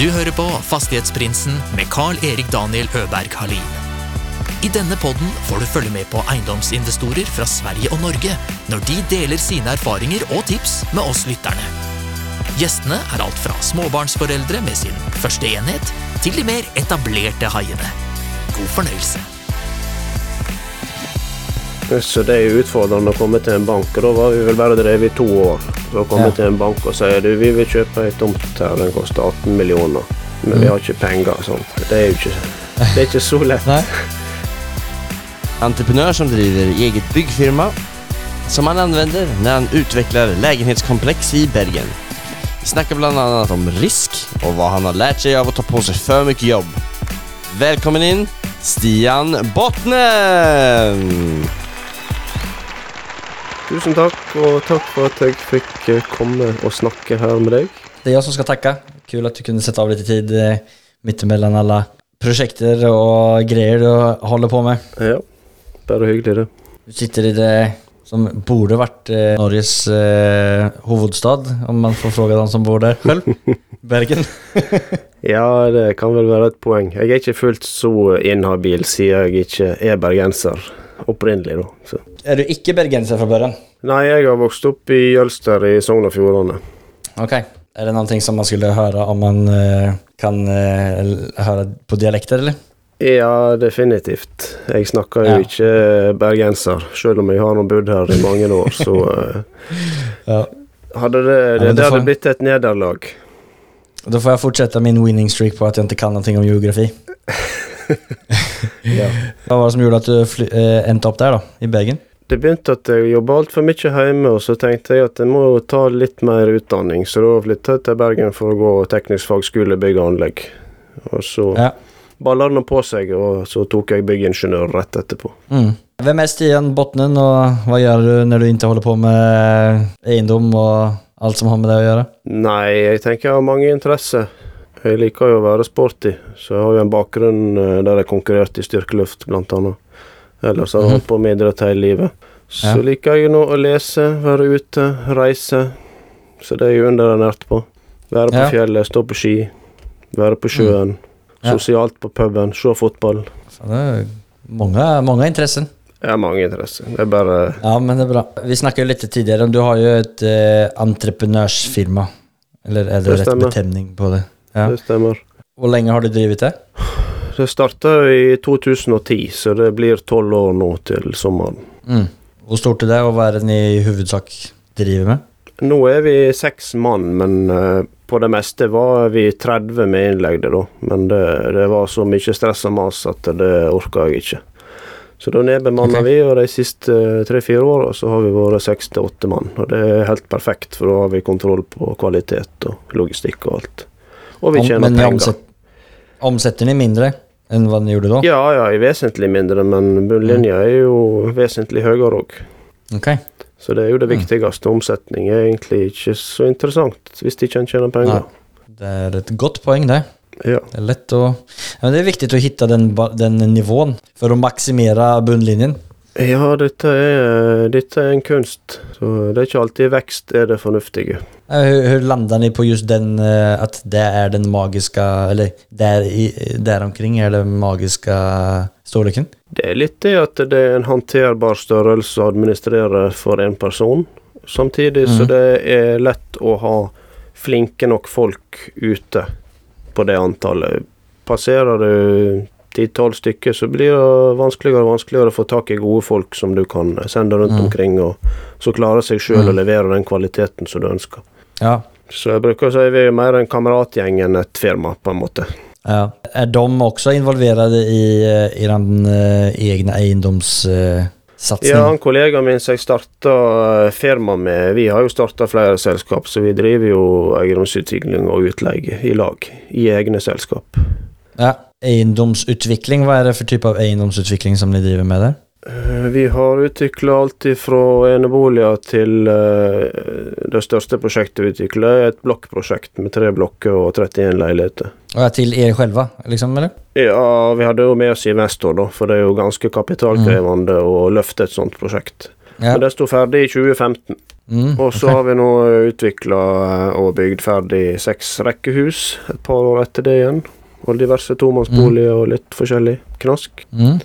Du hører på Fastighetsprinsen med Carl-Erik Daniel Øberg Halin. I denne podden får du følge med på eiendomsinvestorer fra Sverige og Norge når de deler sine erfaringer og tips med oss lytterne. Gjestene er alt fra småbarnsforeldre med sin første enhet, til de mer etablerte haiene. God fornøyelse. Så det er jo utfordrende å komme til en bank, da var vi vel bare drevet i to år. Så å komme Ja. til en bank og si du, vi vil kjøpe ei tomt her, den koster 18 millioner, men Mm. vi har ikke penger. og Sånt. Det er jo ikke, det er ikke så lett. Entreprenør som driver eget byggfirma som han anvender når han utvikler leilighetskompleks i Bergen. Vi snakker bl.a. om risk og hva han har lært seg av å ta på seg for mye jobb. Velkommen in, Stian Bottnen! Tusen takk, og takk for at jeg fikk eh, komme og snakke her med deg. Det er jeg som skal takke. Kul at du kunne sette av litt tid midt mellom alle prosjekter og greier du holder på med. Ja, bare hyggelig, det. Du sitter i det som burde varit eh, Norges eh, hovedstad, om man får fråga den som bor der selv. Bergen. Ja, det kan vel være et poeng. Jeg er ikke fullt så inhabil siden jeg ikke er bergenser opprinnelig, da. Så. Er du ikke bergenser fra børren? Nei, jeg har vokst opp i Jølster i Sogn og Fjordane. Okej. Er det noe som man skulle høre om man uh, kan uh, høre på dialekter eller? Ja, definitivt. Jeg snakker jo Ja. ikke bergenser, selv om jeg har bodd her i mange år, så eh, Ja. hadde det, det, ja, det får- hadde blitt et nederlag. Da får jeg fortsette min winning streak på at jeg ikke kan noe om geografi. Ja. Hva var det som gjorde at du eh, endte opp der da, i Bergen? Det begynte at jeg jobba altfor mye hjemme, og så tenkte jeg at jeg må ta litt mer utdanning, så da flytta jeg til Bergen for å gå teknisk fagskole bygg og anlegg. Og så Ja. balla det på seg, og så tok jeg byggingeniør rett etterpå. Mm. Hvem er Stian Botnen, og hva gjør du når du ikke holder på med eiendom og alt som har med det å gjøre? Nei, jeg tenker jeg har mange interesser. Jeg liker jo å være sporty, så jeg har jo en bakgrunn eh, der jeg konkurrerte i styrkeløft, blant annet. Ellers har jeg Mhm. holdt på med idrett hele livet. Så Ja. liker jeg nå å lese, være ute, reise. Så det er jeg underernært på. Være på Ja. fjellet, stå på ski, være på sjøen. Ja. Sosialt på puben, se fotball. Så det er mange, mange interesser. Jeg har mange interesser. Det er bare Ja, men det er bra. Vi snakket jo litt tidligere om du har jo et eh, entreprenørsfirma. Eller er det, Det rett betemning på det? Ja. Det stemmer. Hvor lenge har du drevet det? Det starta i 2010, så det blir tolv år nå til sommeren. Mm. Hvor stort er det, og hva er det ni i hovedsak driver med? Nå er vi seks mann, men eh, på det meste var vi 30 med innleggede, da. Men det, det var så mye stress og mas at det orka jeg ikke. Så da nedbemanna okay. vi, og de siste tre-fire åra så har vi vært seks til åtte mann. Og det er helt perfekt, for da har vi kontroll på kvalitet og logistikk og alt. Og vi tjener men penger. omsett, omsetter ni mindre enn hva ni gjorde da? Ja, ja, i vesentlig mindre, men bunnlinja er jo vesentlig høyere òg. Ok. Så det er jo det Mm. viktigste. Omsetning er egentlig ikke så interessant hvis de ikke en tjener penger. Det er et godt poeng, det. Ja. Det er lett å ja, men Det er viktig å finne den, den nivåen for å maksimere bunnlinjen. Ja, dette er, dette er en kunst. Så det er ikke alltid vekst er det fornuftige. Hvordan landa hur ni på just den, eh, at det er den magiske eller der, der omkring er den magiske storleken? Det er litt det at det er en håndterbar størrelse å administrere for en person. Samtidig så Mhm. det er lett å ha flinke nok folk ute på det antallet. Passerer du ti-tolv stykker, så blir det vanskeligere og vanskeligere å få tak i gode folk som du kan sende rundt mm. omkring, og så klarer seg sjøl å Mhm. levere den kvaliteten som du ønsker. Ja. Så jeg bruker å si vi er mer en kameratgjeng enn et firma, på en måte. ja. Er de også involverade i i den uh, egna eiendomssatsning? Ja, han kollegaen min som jeg starta firma med, vi har jo starta flere selskap, så vi driver jo eiendomsutvikling og utleie i lag, i egne selskap. ja. Eiendomsutvikling, hva er det for type av eiendomsutvikling som de driver med der? Eh, Vi har utvikla alt fra eneboliger til eh, det største prosjektet vi utvikla, er et blokkprosjekt med tre blokker og 31 leiligheter. Og er til dere själva, liksom, eller? Ja, vi hadde jo med oss investor, da, for det er jo ganske kapitalkrevende å løfte et sånt prosjekt. Ja. Men det sto ferdig i 2015. Mm, Og så okay. har vi nå utvikla og bygd ferdig seks rekkehus et par år etter det igjen. Og diverse tomannsboliger og litt forskjellig knask. Mm,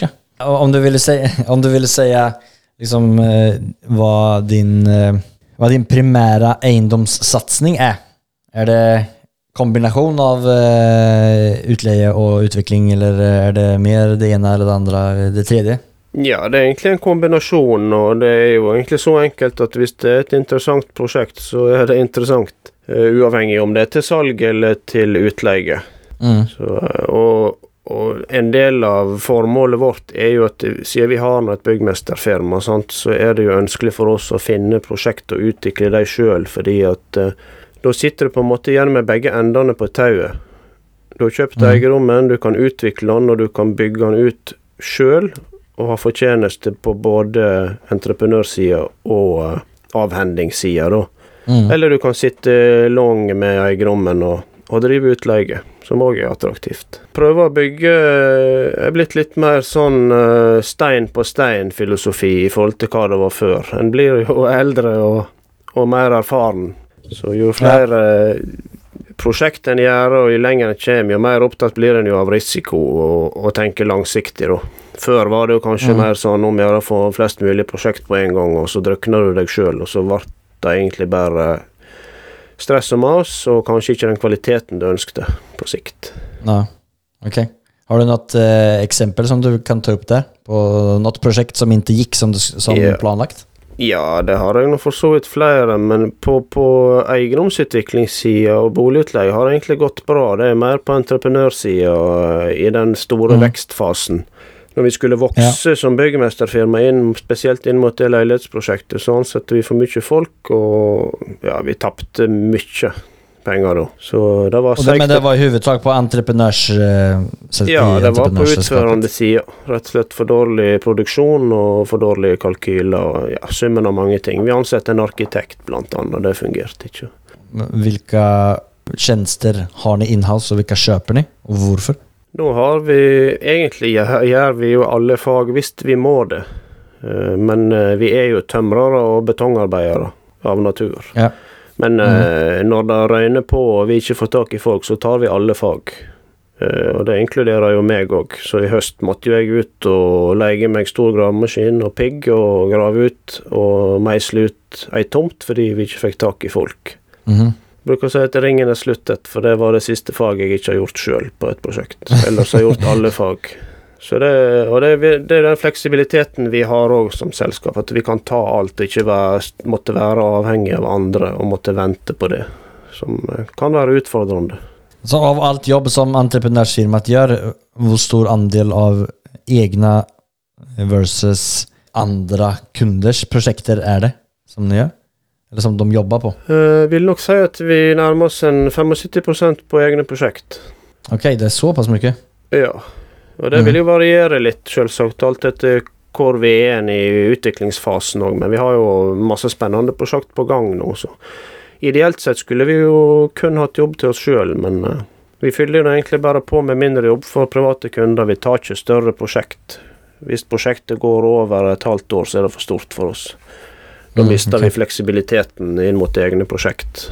ja. Om du ville si, om du ville si liksom, hva din, hva din primære eiendomssatsning er? Er det kombinasjon av eh, utleie og utvikling, eller er det mer det ene eller det andre, det tredje? Ja, det er egentlig en kombinasjon, og det er jo egentlig så enkelt at hvis det er et interessant prosjekt, så er det interessant. eh, uavhengig om det er til salg eller til utleie. Mm. Så, eh, og, og en del av formålet vårt er jo at siden vi har et byggmesterfirma, sant, så er det jo ønskelig for oss å finne prosjekt og utvikle dem sjøl, fordi at eh, da sitter du på en måte igjen med begge endene på tauet. Du har kjøpt mm. eiendommen, du kan utvikle den, og du kan bygge den ut sjøl, og ha fortjeneste på både entreprenørsida og eh, avhendingssida, da. Mm. Eller du kan sitte lang med eiendommen og, og drive utleie, som òg er attraktivt. Prøve å bygge eh, er blitt litt mer sånn eh, stein på stein-filosofi i forhold til hva det var før. En blir jo eldre og, og mer erfaren, så jo flere prosjekt en gjør, og jo lenger en kommer, jo mer opptatt blir en jo av risiko og, og tenker langsiktig, da. Før var det jo kanskje Mm. mer sånn om å gjøre å få flest mulig prosjekt på en gang, og så drukner du deg sjøl, og så ble det egentlig bare stress og mas, og kanskje ikke den kvaliteten du ønskte på sikt. Ja, ok. Har du noe eh, eksempel som du kan ta opp der, På noe prosjekt som ikke gikk som, som yeah. planlagt? Ja, det har jeg nå for så vidt flere, men på, på eiendomsutviklingssida og boligutleie har det egentlig gått bra. Det er mer på entreprenørsida eh, i den store mm. vekstfasen. Når vi skulle vokse som byggmesterfirma, inn, spesielt inn mot det leilighetsprosjektet, så ansatte vi for mye folk, og ja, vi tapte mye penger da. Så det var det, men det var i hovedsak på entreprenörs... Eh, Ja, det var på utførende sida. Rett og slett for dårlig produksjon og for dårlige kalkyler. og ja, Summen av mange ting. Vi ansatte en arkitekt, blant annet, det fungerte ikke. Hvilke tjenester har ni inhouse og hvilke kjøper ni? og varför? Nå har vi Egentlig gjør vi jo alle fag hvis vi må det. Eh, Men eh, vi er jo tømrere og betongarbeidere av natur. Ja. Men mm. når det røyner på og vi ikke får tak i folk, så tar vi alle fag. Og det inkluderer jo meg òg. Så i høst måtte jeg ut og leie meg stor gravemaskin og pigg og grave ut og meisle ut ei tomt fordi vi ikke fikk tak i folk. Mhm. Bruker å si at ringen er sluttet, for det var det siste faget jeg ikke har gjort sjøl på et prosjekt. Ellers har jeg gjort alle fag. Så det, og det, det er den fleksibiliteten vi har òg som selskap, at vi kan ta alt og ikke være, måtte være avhengig av andre og måtte vente på det. Som eh, kan være utfordrende. Så av alt jobb som entreprenörsfirmat gjør, hvor stor andel av egne versus andre kunders prosjekter er det som ni gör? Eller som de jobber på? Jeg vil nok si at vi nærmer oss en 75% på egne prosjekt. Ok, det er såpass mye? Ja. Og det Mhm. vil jo variere litt, selvsagt, alt etter hvor vi er i utviklingsfasen òg. Men vi har jo masse spennende prosjekt på gang nå, så ideelt sett skulle vi jo kun hatt jobb til oss sjøl, men uh, vi fyller jo egentlig bare på med mindre jobb for private kunder. Vi tar ikke større prosjekt. Hvis prosjektet går over et halvt år, så er det for stort for oss. Da Mm, mister ok. vi fleksibiliteten inn mot egne prosjekt.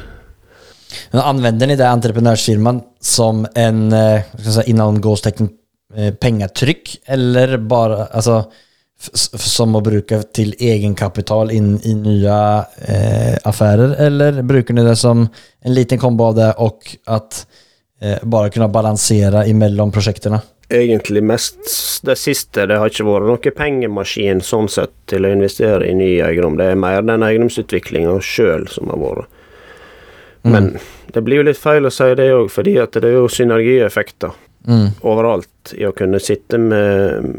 Men anvender ni det entreprenörsfirman som en, si, vad ska innan gåstecken, pengetrykk, eller bare altså, som å bruke til egenkapital inn i nye eh, affærer, eller bruker ni det som en liten kombo av det og at eh, bare kunne balansere imellom projekterna? Egentlig mest det siste. Det har ikke vært noen pengemaskin sånn sett til å investere i ny eiendom. Det er mer den eiendomsutviklinga sjøl som har vært. Men det blir jo litt feil å si det òg, fordi at det er jo synergieffekter Mm. overalt i å kunne sitte med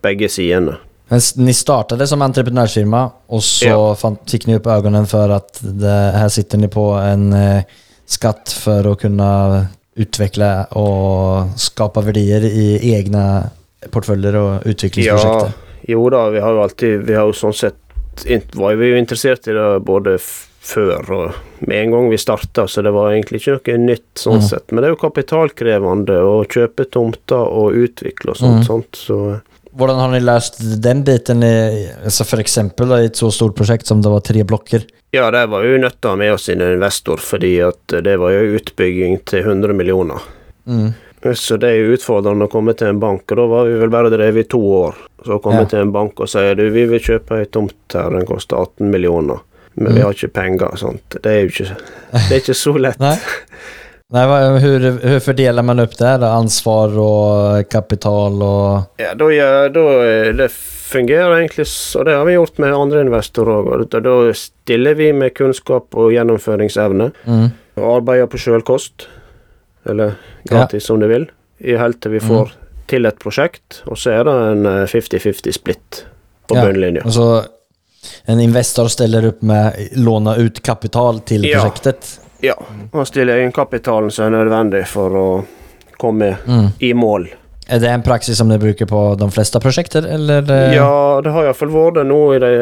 begge sidene. Men ni startade som entreprenørfirma, og så Ja. fant, fikk ni opp øynene for at det, her sitter ni på en eh, skatt for å kunna utveckla och skapa värdier i egna portföljer och utvecklingsprojekter. Ja, jo da, vi har jo alltid Vi har jo sånn sett var vi jo interessert i det både før og med en gang vi starta, så det var egentlig ikke noe nytt sånn Mm. sett. Men det er jo kapitalkrevende å kjøpe tomter og utvikle og sånt, Mm. sånt så Hvordan har ni løst den biten, i, altså da, i et så stort prosjekt som det var tre blokker? Ja, det var vi jo nødt til å ha med oss en investor, fordi det var jo utbygging til 100 millioner. Mm. Så det er jo utfordrende å komme til en bank, og da var vi vel bare drevet i to år. Så å komme Ja. til en bank og si du, vi vil kjøpe ei tomt her, den koster 18 millioner, men vi Mm. har ikke penger. Sant? Det er jo ikke, det er ikke så lett. Nei, hur, hur fördelar man upp det här? Ansvar og kapital och... Ja, då, ja, da eh, Det fungerer egentlig så det har vi gjort med andre investorer òg. Da, stiller vi med kunnskap og gjennomføringsevne, mm. og arbeider på sjølkost, eller gratis om du vil, i helt til vi får til et prosjekt, og så er det en eh, 50-50 splitt på Ja. bunnlinja. Og så en investor ställer upp med låna ut kapital till Ja. projektet. Ja, og stille egenkapitalen som er nødvendig for å komme Mm. i mål. Er det en praksis som dere bruker på de fleste prosjekter, eller? eh? Ja, det har iallfall vært det nå. Det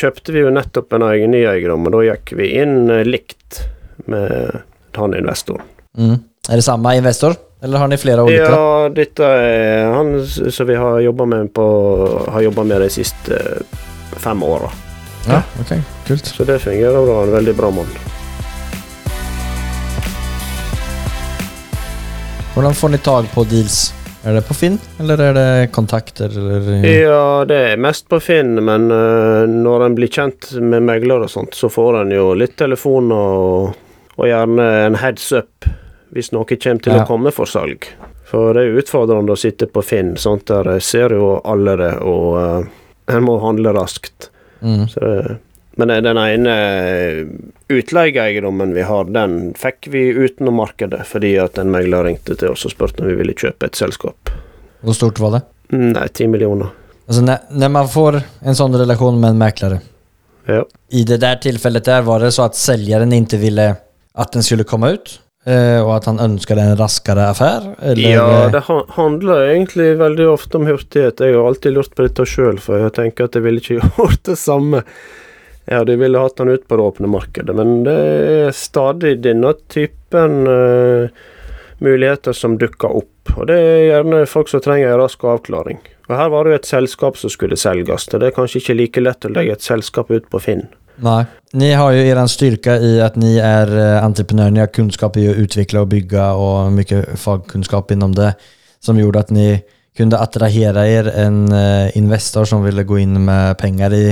kjøpte vi jo nettopp en egen ny eiendom, og da gikk vi inn eh, likt med han investoren. Mm. Er det samme investor? Eller har ni flere ulike? Ja, dette er han som vi har jobba med på Har med de siste eh, fem åra. Ja, ok, Kult. Så det fungerer bra. En veldig bra mann. Hvordan får ni tag på deals? Er det på Finn eller er det kontakter eller? Ja, det er mest på Finn, men uh, når en blir kjent med megler og sånt, så får en jo litt telefon og, og gjerne en heads up hvis noe kommer til Ja. å komme for salg. For det er utfordrende å sitte på Finn, sånt der ser jo alle det, og uh, en må handle raskt. Mm. Så det, men eh, den ene utleieeiendommen vi har, den fikk vi utenom markedet, fordi at en megler ringte til oss og spurte om vi ville kjøpe et selskap. Hvor stort var det? Nei, ti millioner. Altså, når när man får en sånn relasjon med en megler Ja. I det der tilfellet der var det så at selgeren ikke ville at den skulle komme ut? Og at han ønsket en raskere affær? Eller, Ja, eh, det handler egentlig veldig ofte om hurtighet. Jeg har alltid lurt på dette sjøl, for jeg tenker at jeg ville ikke gjort det samme. Ja, de ville hatt den ut på det åpne markedet, men det er stadig denne typen uh, muligheter som dukker opp. Og det er gjerne folk som trenger en rask avklaring. Og her var det jo et selskap som skulle selges, og det er kanskje ikke like lett å legge et selskap ut på Finn. Nei. Ni har jo er styrke i at ni er entreprenører. entreprenörer, ni har kunnskap i å utvikle og bygge og mye fagkunnskap innom det som gjorde at ni kunne attrahere dere en eh, investor som ville gå inn med penger i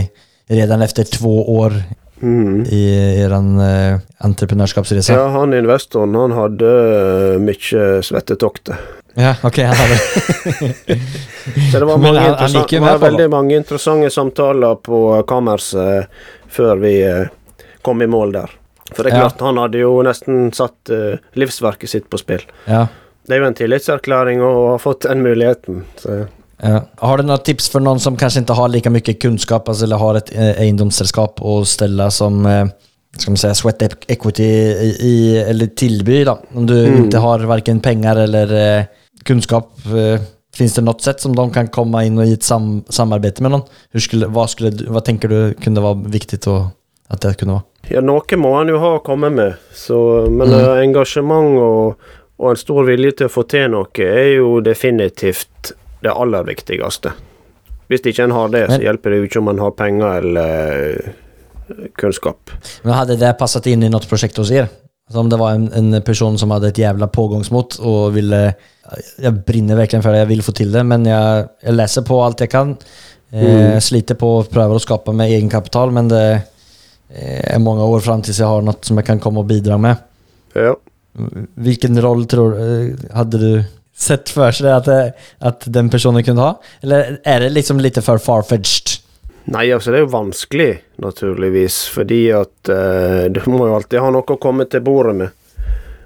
redan efter två år Mm. i er eh, entreprenörskapsresa. Ja, han investoren han hadde eh, mye svettetokter. Ja, ok, han hadde Så det var, mange han- han med var veldig mange interessante samtaler på kammerset før vi eh, kom i mål der. For det er Ja. klart, han hadde jo nesten satt eh, livsverket sitt på spill. Ja. Det er jo en tillitserklæring å ha fått den muligheten. Så. Ja. Har du noen tips for noen som kanskje ikke har lika mye kunnskap altså, eller har et eh, å stelle ställa som eh, skal man säga, sweat equity i, i eller tilby, da? Om du Mm. ikke har varken penger eller eh, kunnskap? Eh, Fins det noe sett som de kan komme inn og gi et sam samarbeid med noen? Hur skulle, hva, skulle, du- tenker tänker du kunne være viktig å, at det kunne være? Ja, noe må han jo ha å komme med, så, men Mm. eh, engasjement og, og en stor vilje til å få til noe er jo definitivt det aller viktigste. Hvis ikke en har det, så hjelper det jo ikke om en har penger eller eh, kunnskap. Men Hadde det passet inn i noe projekt hos er? Alltså om det var en, en person som hadde et jævla pågangsmot og ville... Jeg brinner virkelig for det, jeg vil få til det, men jeg, jeg leser på alt jeg kan. Eh, Mm. Sliter på å prøve å skapa med egen kapital, men det er mange år fram til jeg har noe som jeg kan komme og bidra med. Ja. Vilken roll tror du, hadde du sett for seg at, det, at den personen kunne ha? Eller er det liksom litt for farfetched? Nei, altså det er jo vanskelig, naturligvis, fordi at uh, du må jo alltid ha noe å komme til bordet med.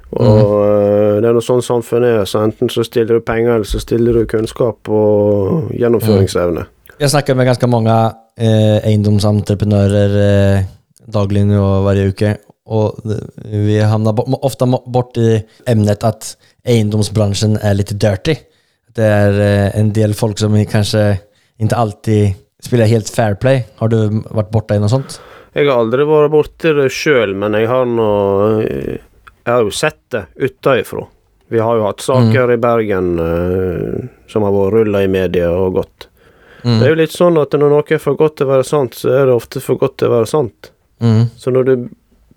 Og eh, det er noe sånn samfunnet er, så enten så stiller du penger, eller så stiller du kunnskap og gjennomføringsevne. Jeg snakker med ganske mange eh, eiendomsentreprenører eh, daglig nå hver uke. og vi vi ofte bo- ofta emnet bort i er lite dirty. Det är eh, en del folk som kanskje ikke alltid spiller helt fair play. Har du vært borti något sånt? Jeg har aldri vært borti det sjøl, men jeg har nå Jeg har jo sett det utenfra. Vi har jo hatt saker i Bergen eh, som har vært rulla i media og gått. Mm. Det er jo litt sånn at når noe er for godt til å være sant, så er det ofte for godt til å være sant. Mm. Så når du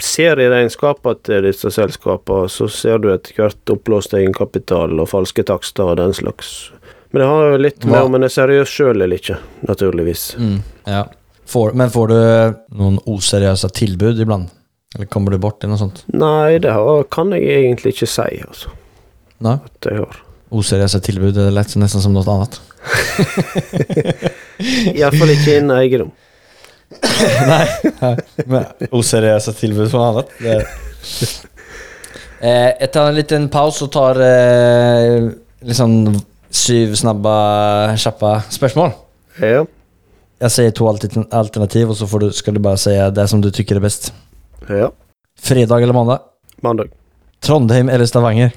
ser i regnskapene til disse selskapene, så ser du etter hvert oppblåst egenkapital og falske takster og den slags. Men det har jo litt med om en er seriøs sjøl eller ikke, naturligvis. Mm. Ja. Får, men får du noen oseriøse tilbud iblant? Eller kommer du bort i noe sånt? Nei, det har, kan jeg egentlig ikke si, altså. Nei? At jeg har. Oseriøse tilbud er lett, nesten som noe annet. Iallfall ikke innen eiendom. Nei, nei, men oseriøse tilbud noe annet. Det. Eh, jeg tar en liten pause så tar eh, liksom syv snabba, kjappe spørsmål. Ja. Jeg sier to alternativ, og så får du, skal du bare si det som du tykker er best. ja. Fredag eller mandag? Mandag. Trondheim eller Stavanger?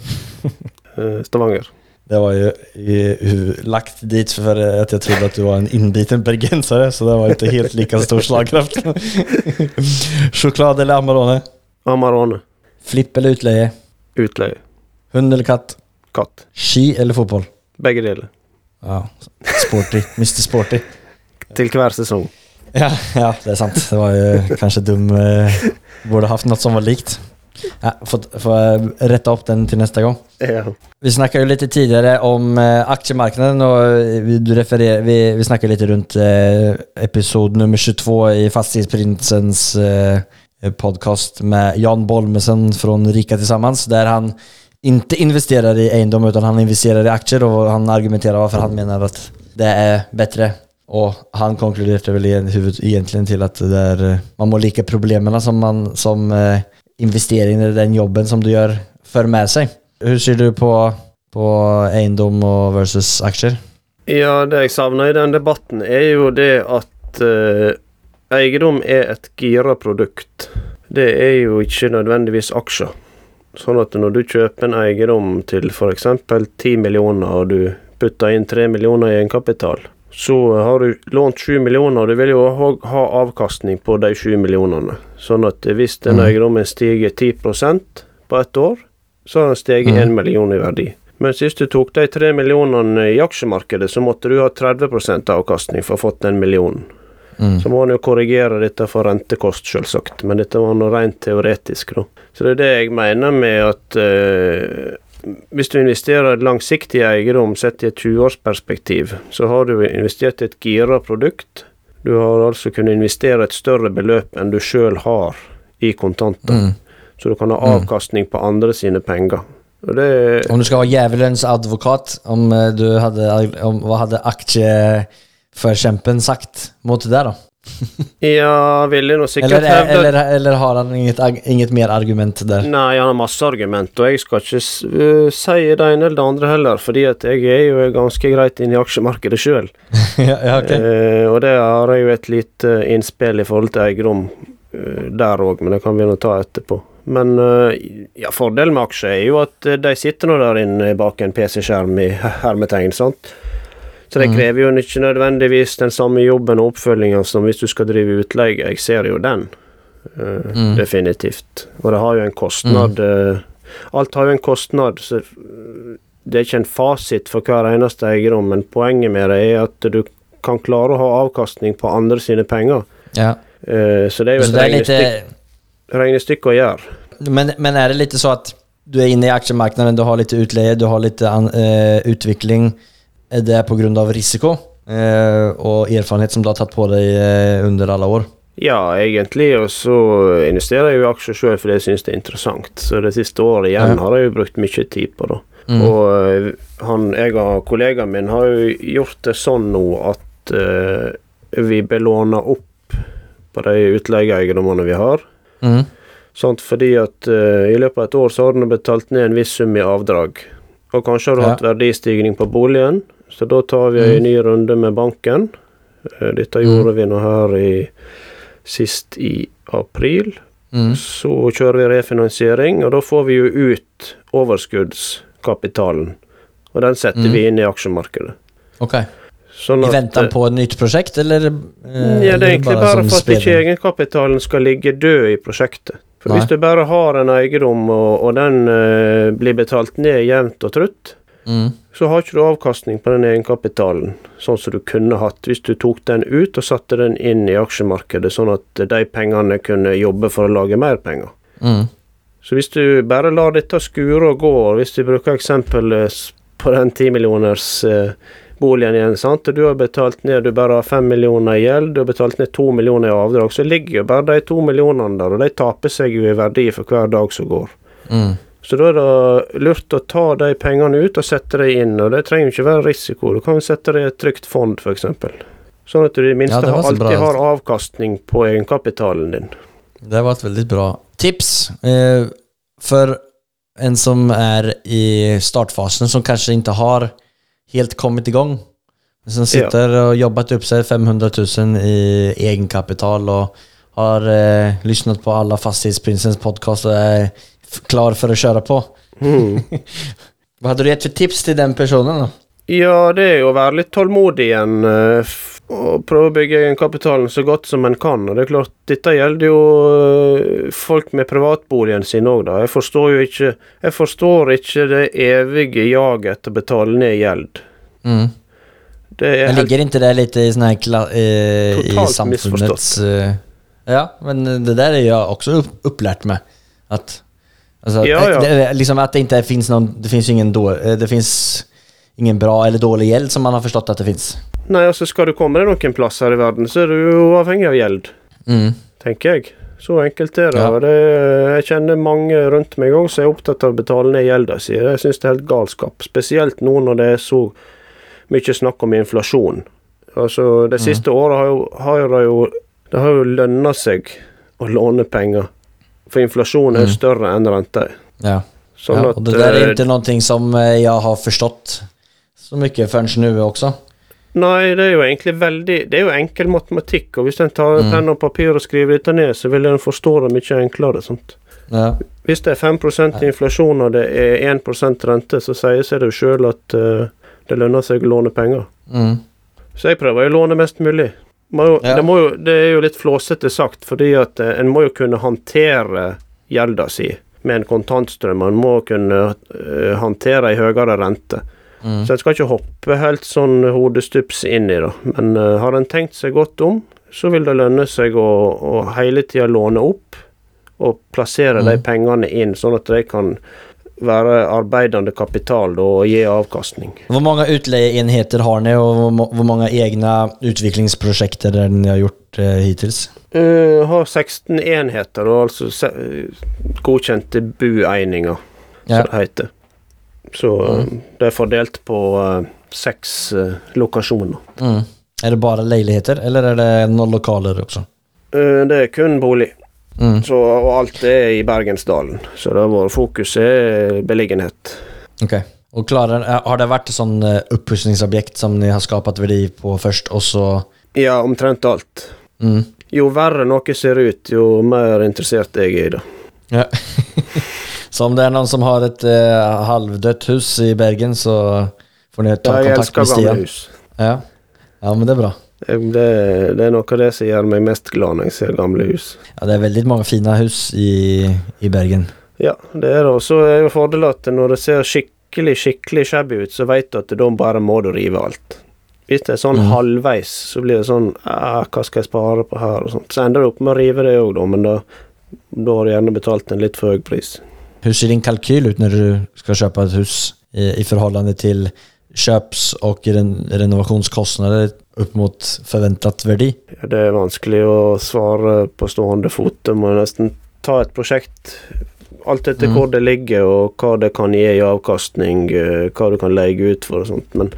Eh, Stavanger. Det var jo lagt dit for at jeg trodde at du var en innbiten bergensere, så det var ikke helt like stor slagkraft. Sjokolade eller Amarone? Amarone. Flipp eller utleie? Utleie. Hund eller katt? Katt. Ski eller fotball? Begge deler. Ja, sporty. Mr. Sporty. Til hver sesong. Ja, ja, det er sant. Det var jo kanskje dum eh, Burde hatt noe som var likt. Ja, får, rette opp den til neste gang. Ja. Vi snakket jo litt tidligere om eh, aksjemarkedet, og vi, du refererer, vi, vi snakka litt rundt eh, episode nummer 22 i Fastighetsprinsens eh, podcast med Jan Bolmesen fra Rika Tillsammans, der han ikke investerer i eiendom, utan han investerer i aksjer, og han argumenterer hvorfor han mener at det er bedre. Og han konkluderte vel egentlig til at det er, eh, man må like problemene som, man, som eh, investeringen i den jobben som du gjør, fører med seg. Hvordan ser du på, på eiendom versus aksjer? ja, det jeg savner i den debatten, er jo det at eh, eiendom er et gira produkt. Det er jo ikke nødvendigvis aksjer. Sånn at når du kjøper en eiendom til f.eks. 10 millioner, og du putter inn 3 millioner i egenkapital, så har du lånt 7 millioner, og du vil jo ha, ha avkastning på de 7 millionene. Sånn at hvis den Mhm. eiendommen stiger 10% på ett år, så har den steget Mhm. 1 million i verdi. Mens hvis du tok de 3 millionene i aksjemarkedet, så måtte du ha 30% avkastning for å ha fått den millionen. Mm. Så må man jo korrigere dette for rentekost, selvsagt, men dette var noe rent teoretisk, da. Så det er det jeg mener med at eh, hvis du investerer langsiktig eiendom sett i et 20-årsperspektiv, så har du investert i et gira produkt. Du har altså kunnet investere et større beløp enn du sjøl har i kontanter. Mm. Så du kan ha Mm. avkastning på andre sine penger. Og det Om du skal være jævelens advokat, om eh, du hadde, om, hva hadde aksjeforkjempen sagt mot det, da? Ja, vil jeg nå sikkert Eller, eller, eller har han inget, inget mer argument der? Nei, han har masse argument, og jeg skal ikke øh, si det ene eller det andre heller, fordi at jeg er jo ganske greit inne i aksjemarkedet sjøl. ja, okay. ok. Eh, og det har jeg jo et lite innspill i forhold til eiendom uh, der òg, men det kan vi nå ta etterpå. Men eh, ja, fordelen med aksjer er jo at eh, de sitter nå der inne bak en PC-skjerm i hermetegn, sant. Så det Mhm. krever jo ikke nødvendigvis den samme jobben og oppfølginga som hvis du skal drive utleie. Jeg ser jo den. uh, Mm. Definitivt. Og det har jo en kostnad uh, Alt har jo en kostnad, så det er ikke en fasit for hver eneste eiendom, men poenget med det er at du kan klare å ha avkastning på andre sine penger. Ja. Uh, Så det er jo et regnestykke, regnestykke å gjøre. men, men er det litt så at du er inne i aksjemarknaden, du har litt utleie, du har litt uh, utvikling. Er det på grunn av risiko eh, og erfarenhet som du har tatt på deg eh, under alle år? Ja, egentlig, og så investerer jeg jo i aksjer sjøl fordi jeg syns det er interessant. Så det siste året igjen har jeg jo brukt mye tid på det. Mm. Og eh, han, jeg og kollegaen min har jo gjort det sånn nå at uh, vi belåner opp på de utleieeiendommene vi har. Mm. Sånt Fordi at uh, i løpet av et år så har den betalt ned en viss sum i avdrag. Og kanskje har du Ja. hatt verdistigning på boligen, så da tar vi en Mm. ny runde med banken. Eh, Dette gjorde vi nå her i sist i april. Mm. Så kjører vi refinansiering, og da får vi jo ut overskuddskapitalen. Og den setter Mm. vi inn i aksjemarkedet. Ok. Sånn I at, på et nytt prosjekt, eller? eh, Ja, det er egentlig bare bare for at ikke egenkapitalen skal ligge død i prosjektet. For Nei. hvis du bare har en eiendom, og, og den eh, blir betalt ned jevnt og trutt, Mm. så har ikke du avkastning på den egenkapitalen sånn som du kunne hatt hvis du tok den ut og satte den inn i aksjemarkedet, sånn at de pengene kunne jobbe for å lage mer penger. Mm. Så hvis du bare lar dette skure og gå, og hvis vi bruker eksempel eh, på den 10 millioners eh, boligen igjen, sant? og du har betalt ned, du bare har 5 millioner i gjeld, du har betalt ned 2 millioner i avdrag, så ligger jo bare de 2 millionene der, og de taper seg jo i verdi for hver dag som går. Mm. Så da er det lurt å ta de pengene ut og sette dem inn, og det trenger jo ikke være risiko. Du kan sette det i et trygt fond, f.eks. Sånn at du i det minste Ja, det alltid bra. har avkastning på egenkapitalen din. Det var et veldig bra tips. Eh, for en som er i startfasen som kanskje ikke har helt kommet i gang, Som sitter och jobbat opp seg 500 000 i egenkapital og har eh, lyssnat på alle Fastighetsprinsens podcast og f- klar för att köra på. Mm. Vad hade du gett för tips till den personen då? Ja, det er jo å være litt tålmodig igjen. eh, Og prøve å bygge egenkapitalen så godt som en kan. Og det er klart, dette gjelder jo eh, folk med privatboligen sin òg, da. Jeg forstår jo ikke Jeg forstår ikke det evige jaget etter å betale ned gjeld. Mm. Det helt ligger ikke det litt i sånn her kla- eh, i Totalt samfundets... Eh, ja, men det der er jeg også opplært med. Att, alltså, Ja, ja. Det, liksom att det inte finns någon, det finns ingen då, eh, det finns ingen bra eller dårlig gjeld som man har forstått at det finnes. Nei, altså skal du komme deg noen plasser i verden, så er du jo avhengig av gjeld, Mm. tenker jeg. Så enkelt er det. Ja. det jeg kjenner mange rundt meg òg som er opptatt av å betale ned gjelda si. Jeg syns det er helt galskap. Spesielt nå når det er så mye snakk om inflasjon. Altså, Det siste året har jo, har det jo Det har jo lønna seg å låne penger. For inflasjonen er Mm. større enn renta. Ja. Sånn ja, at det der er ikke noe som jeg har forstått så mye förrän nå også Nei, det er jo egentlig veldig Det er jo enkel matematikk, og hvis en tar Mm. penn og papir og skriver dette ned, så vil en forstå det mye enklere. sant? Ja. Hvis det er 5% inflasjon og det er 1% rente, så sier seg det jo sjøl at uh, det lønner seg å låne penger. Mm. Så jeg prøver å låne mest mulig. Jo, Ja. det, jo, det er jo litt flåsete sagt, fordi at eh, en må jo kunne håndtere gjelda si med en kontantstrøm. En må kunne eh, håndtere ei høyere rente. Mm. Så en skal ikke hoppe helt sånn hodestups inn i det. Men uh, har en tenkt seg godt om, så vil det lønne seg å, å hele tida låne opp og plassere de Mm. pengene inn, sånn at de kan være arbeidende kapital da, og gi avkastning. Hvor mange utleieenheter har ni Og hvor mange egne utviklingsprosjekter ni har gjort eh, hittills? Uh, har 16 enheter, og altså se, eh, godkjente bueininger, Ja. som det heter. Så eh, Mm. det er fordelt på uh, seks uh, lokasjoner. Mm. Er det bare leiligheter, eller er det noen lokaler også? Uh, det er kun bolig. Mm. Så, og alt er i Bergensdalen. Så det har vært fokus er beliggenhet. ok, og klarar, eh, har det vært et sånn uppussningsobjekt som ni har skapat verdi på først, og så... Ja, omtrent alt. Mm. Jo verre noe ser ut, jo mer interessert jeg er i det. Ja. så om det er noen som har et eh, halvdødt hus i Bergen så får ni ta kontakt med Stian. Ja. ja, men det er bra. Det, det er noe av det som gjør meg mest glad når jeg ser gamle hus. Ja, det er veldig mange fina hus i, i Bergen. Ja, det er det. Og så er jo fordelen at når det ser skikkelig, skikkelig shabby ut, så vet du at da bare må du rive alt. Hvis det er sånn mm. halvveis, så blir det sånn ah, Hva skal jeg spare på her? og sånt. Så ender du opp med å rive det òg, da, men da, da har du gjerne betalt en litt for høy pris. Hvordan ser din kalkyl ut når du skal kjøpe et hus i, i förhållande till köps og ren, renovationskostnader opp mot forventet verdi? Ja, det er vanskelig å svare på stående fot. Du må nesten ta et prosjekt alt etter mm. hvor det ligger, og hva det kan gi i avkastning, eh, hva du kan leie ut for og sånt. Men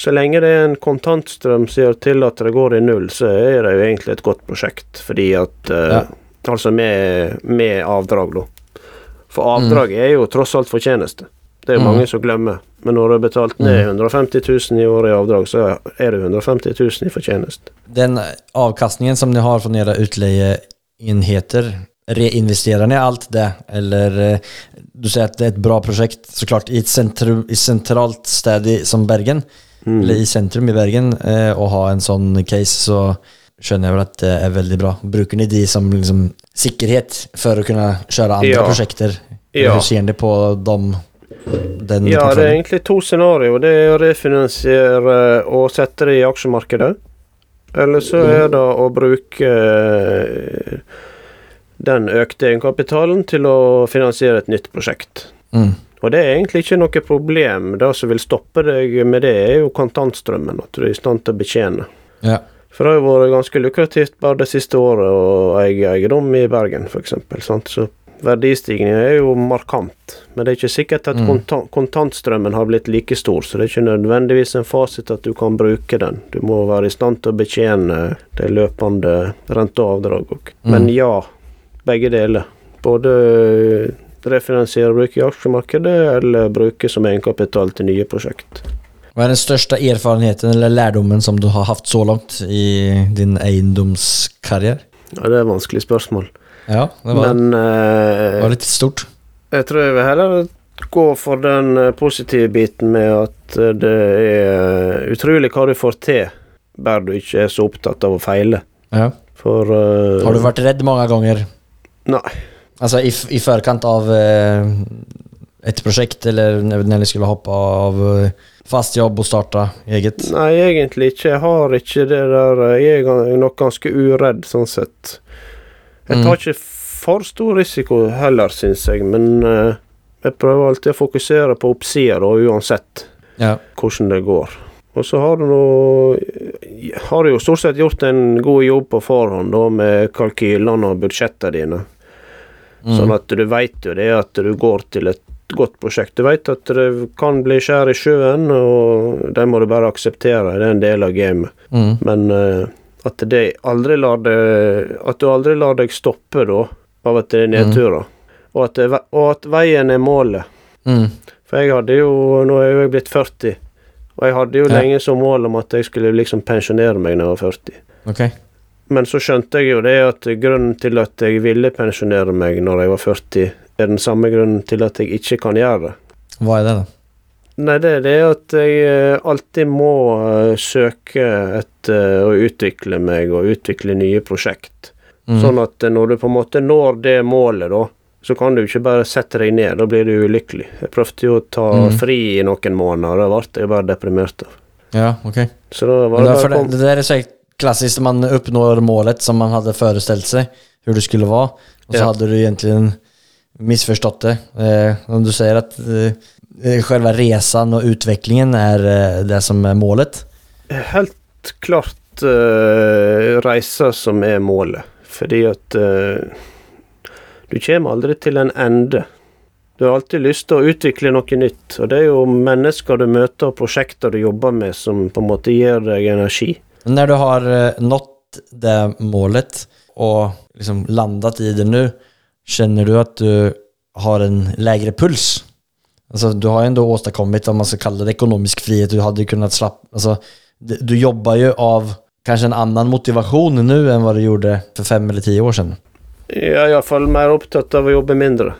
så lenge det er en kontantstrøm som gjør til at det går i null, så er det jo egentlig et godt prosjekt. Fordi at eh, Ja. Altså med, med avdrag, da. For avdrag er jo tross alt fortjeneste. Det er jo mange som glemmer. Men når du har betalt ned 150 000 i året i avdrag, så er det 150 000 i fortjeneste. Den avkastningen som dere har fra deres utleieenheter, reinvesterer ni alt det? Eller eh, du sier at det er et bra prosjekt, så klart, i et sentrum, i sentralt sted som Bergen, Mm. eller i sentrum i Bergen, eh, och ha en sånn case så skjønner jeg vel at det er veldig bra. Bruker ni de som liksom sikkerhet for å kunne kjøre andre Ja. prosjekter? Ja. hur ser ni på de den Ja, det er egentlig to scenarioer. Det er å refinansiere og sette det i aksjemarkedet. Eller så er det å bruke eh, den økte egenkapitalen til å finansiere et nytt prosjekt. Mm. Og det er egentlig ikke noe problem. Det som vil stoppe deg med det, er jo kontantstrømmen. At du er i stand til å betjene. Ja. For det har jo vært ganske lukrativt bare det siste året å eie eiendom i Bergen, f.eks. Så verdistigningen er jo markant. Men det er ikke sikkert at Mm. kontan kontantstrømmen har blitt like stor, så det er ikke nødvendigvis en fasit at du kan bruke den. Du må være i stand til å betjene de løpende rente- og avdrag òg. Men Mm. ja, begge deler. Både refinansiere og bruke i aksjemarkedet, eller bruke som egenkapital til nye prosjekt. Hva er den største erfarenheten eller lærdommen som du har hatt så langt i din eiendomskarriere? Ja, Det er et vanskelig spørsmål. Ja, det var, Men uh, det var litt stort. Jeg tror jeg vil heller gå for den eh, positive biten med at eh, det er utrolig hva du får til, bare du ikke er så opptatt av å feile. Ja. For uh, Har du vært redd mange ganger? Nei. Altså i, i forkant av uh, et prosjekt, eller når du skulle hoppe av eh, fast jobb og starte eget? Nei, egentlig ikke. Jeg har ikke det der eh, Jeg er nok ganske uredd, sånn sett. Jeg Mm. tar ikke for stor risiko heller, syns jeg, men uh, jeg prøver alltid å fokusere på oppsida, da, uansett. Ja. hvordan det går. Og så har du nå Har du jo stort sett gjort en god jobb på forhånd da med kalkylene og budsjettene dine. Mm. Sånn at du veit jo det at du går til et godt prosjekt. Du veit at det kan bli skjær i sjøen, og det må du bare akseptere. Det er en del av gamet. Mm. Men eh, at det aldri lar det At du aldri lar deg stoppe da av at det er nedturer. Og, at og at veien er målet. Mm. For jeg hadde jo Nå er jeg blitt 40. Og jeg hadde jo Ja. lenge som mål om at jeg skulle liksom pensjonere meg når jeg var 40. Ok. Men så skjønte jeg jo det at grunnen til at jeg ville pensjonere meg når jeg var 40, er den samme grunnen til at jeg ikke kan gjøre det. Hva er det, da? Nei, det er det at jeg eh, alltid må eh, søke etter å utvikle meg og utvikle nye prosjekt. Mm. Sånn at eh, når du på en måte når det målet, da, så kan du ikke bare sette deg ned. Da blir du ulykkelig. Jeg prøvde jo å ta Mm. fri i noen måneder, og da ble jeg bare deprimert av. Ja, ok. Så da var det bare det, det er är så klassiskt, man oppnår målet som man hadde forestilt seg, hvordan det skulle være, og så Ja. hadde du egentligen misforstått det. Eh, du sier at eh, själva resan och utvecklingen är eh, det som är målet. Helt klart uh, reisa som er målet. Fordi at uh, du kommer aldri til en ende. Du har alltid lyst til å utvikle noe nytt. Og det er jo mennesker du møter og prosjekter du jobber med, som på en måte gir deg energi. Når du har nådd nått det målet og liksom landet i det nå, kjenner du at du har en lavere puls? Alltså, du har jo ändå åstadkommit, om man ska kalla det ekonomisk frihet, du hade kunnet kunnat slappa, alltså, du jobbar ju av kanske en annen motivation nu enn hva du gjorde for fem eller tio år siden. Jeg er iallfall mer opptatt av å jobbe mindre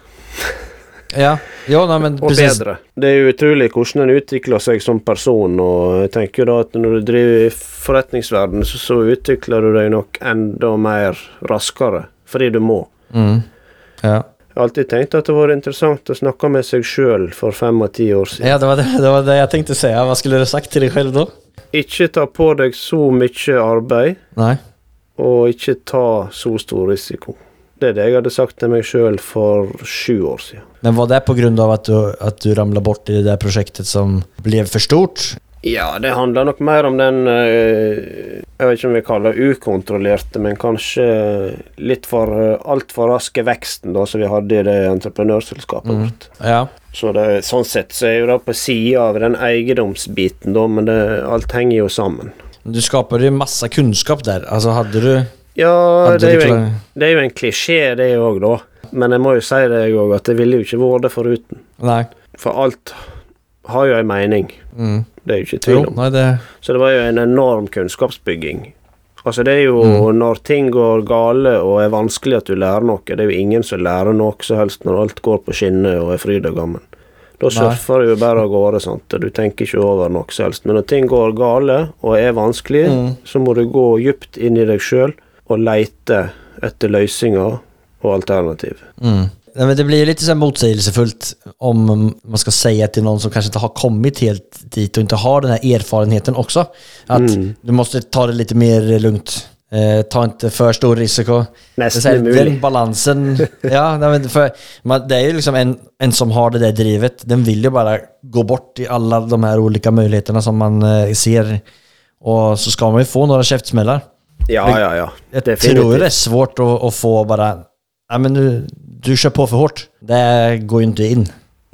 Ja, ja nei, men og precis. bedre. Det er jo utrolig hvordan en utvikler seg som person, og jeg tenker da at når du driver i forretningsverdenen, så, så utvikler du deg nok enda mer raskere, fordi du må. Mm. Ja. Jeg har alltid tenkt at det var interessant å snakke med seg sjøl for fem og ti år siden. ja, det var det, det var det jeg tenkte å si. Hva skulle du sagt til deg selv da? Ikke ta på deg så mye arbeid, Nei. og ikke ta så stor risiko. Det er det jeg hadde sagt til meg sjøl for sju år siden. Men var det på at av att du, att du ramla bort i det prosjektet som ble for stort? Ja, det handler nok mer om den eh, Jeg vet ikke om vi kaller det ukontrollerte, men kanskje litt for eh, altfor raske veksten da som vi hadde i det entreprenørselskapet Mm. vårt. Ja. Så det, sånn sett så er jo det på sida av den eiendomsbiten, da, men det, alt henger jo sammen. Du skaper jo masse kunnskap der. Altså, hadde du... Ja, hadde det er, en, det er jo en klisjé, det òg, da. Men jeg må jo si det òg, at det ville jo ikke vært det foruten. Nei. For alt har jo en mening. Mm. Det er jo ikke tvil Jo, om. det... Så det var jo en enorm kunnskapsbygging. Altså Det er jo Mm. når ting går gale og er vanskelig at du lærer noe. Det er jo ingen som lærer noe som helst når alt går på skinner og er fryd og gammen. Da surfer du jo bare av gårde, sant. Du tenker ikke over noe som helst. Men når ting går gale og er vanskelig, Mm. så må du gå dypt inn i deg sjøl og leite etter løsninger og alternativ. Mm. Nej, men det blir lite så här motsägelsefullt om man ska säga till någon som kanske inte har kommit helt dit och inte har den här erfarenheten också. Att du måste ta det lite mer lugnt. Eh, ta inte för stor risiko. Nästan. Den balansen. ja, nej, men för, man, det är ju liksom en, en som har det där drivet. Den vill ju bara gå bort i alla de här olika möjligheterna som man eh, ser. Och så ska man ju få några käftsmällar. Ja, ja, ja. Jag Definitivt. tror det är svårt att, att få bara, ja men du, du kjører på for hardt. Det går jo ikke inn.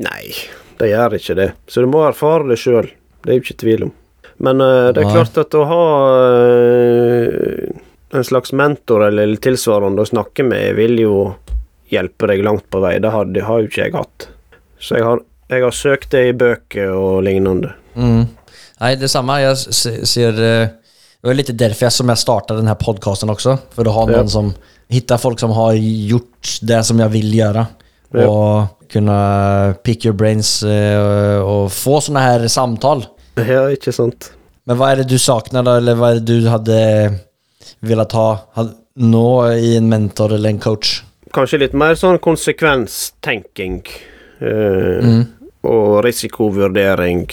Nei, det gjør ikke det. Så du må erfare det sjøl. Det er jo ikke tvil om. Men uh, det er klart at å ha uh, en slags mentor eller tilsvarende å snakke med, vil jo hjelpe deg langt på vei. Det har, det har jo ikke jeg hatt. Så jeg har, jeg har søkt det i bøker og lignende. Mm. Nei, det samme. Jeg ser... eh, Det var litt derfor jeg, som jag startade den här podcasten också. För att ha noen Ja. som... Hitta folk som har gjort det som jag vill göra. Ja. Och kunna pick your brains eh, och få sådana här samtal. Ja, ikke sant? Men vad är det du saknar då? Eller vad är det du hade velat ha? Nå i en mentor eller en coach? Kanskje litt mer sånn konsekvenstenking. eh, Og risikovurdering.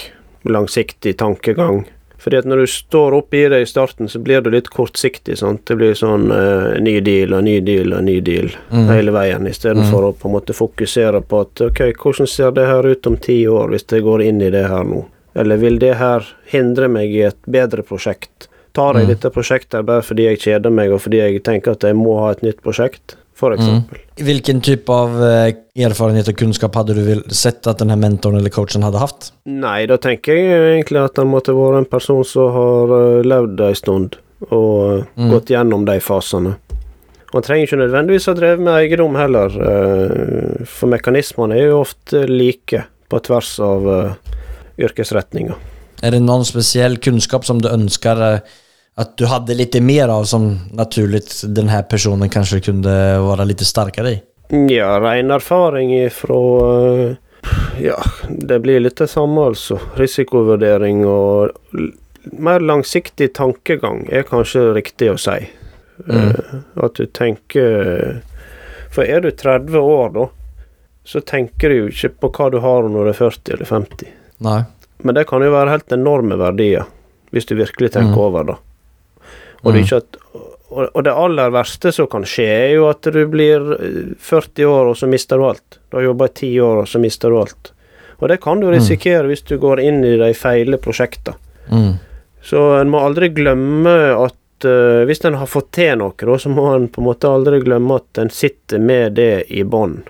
Langsiktig tankegang. Fordi at når du står oppi det i starten, så blir du litt kortsiktig. sant? Det blir sånn uh, ny deal og ny deal og ny deal hele veien, istedenfor å på en måte fokusere på at ok, hvordan ser det her ut om ti år, hvis jeg går inn i det her nå? Eller vil det her hindre meg i et bedre prosjekt? Tar jeg dette prosjektet bare fordi jeg kjeder meg, og fordi jeg tenker at jeg må ha et nytt prosjekt? For eksempel. Hvilken type av eh, erfarenhet og kunnskap hadde du sett at denne mentoren eller coachen hadde haft? Nei, da tenker jeg egentlig at han måtte være en person som har eh, levd en stund og mm. gått gjennom de fasene. Og Han trenger ikke nødvendigvis ha drevet med eiendom heller, eh, for mekanismene er jo ofte like på tvers av eh, yrkesretninger. Är det noen spesiell kunnskap som du ønsker eh, att du hadde litt mer av som naturligt den här personen kanskje kunne være litt sterkere i? Ja, ren erfaring ifra eh, Ja, det blir litt det samme, altså. Risikovurdering og mer langsiktig tankegang er kanskje riktig å si. Mm. at du tenker For er du 30 år, da, så tenker du jo ikke på hva du har når du er 40 eller 50. Nei. Men det kan jo være helt enorme verdier, hvis du virkelig tenker over det. Og, det ikke at, og det aller verste som kan skje, er jo at du blir eh, 40 år, og så mister du alt. Du har jobba i 10 år, og så mister du alt. Og det kan du risikere hvis du går inn i de feile prosjektene. Mm. Så en må aldri glemme at uh, hvis en har fått til noe, da, så må en på en måte aldri glemme at en sitter med det i bånn.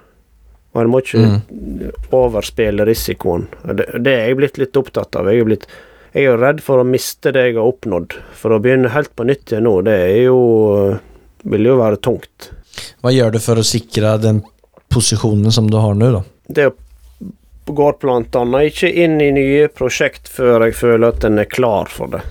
Og en må ikke overspille risikoen. Det, det er jeg blitt litt opptatt av. Jeg er, blitt, jeg er jo redd for å miste det jeg har oppnådd. For å begynne helt på nytt igjen nå, det er jo vil jo være tungt. Hva gjør du for å sikre den positionen som du har nå, da? Det går annet ikke inn i nye prosjekt før jeg føler at en er klar for det.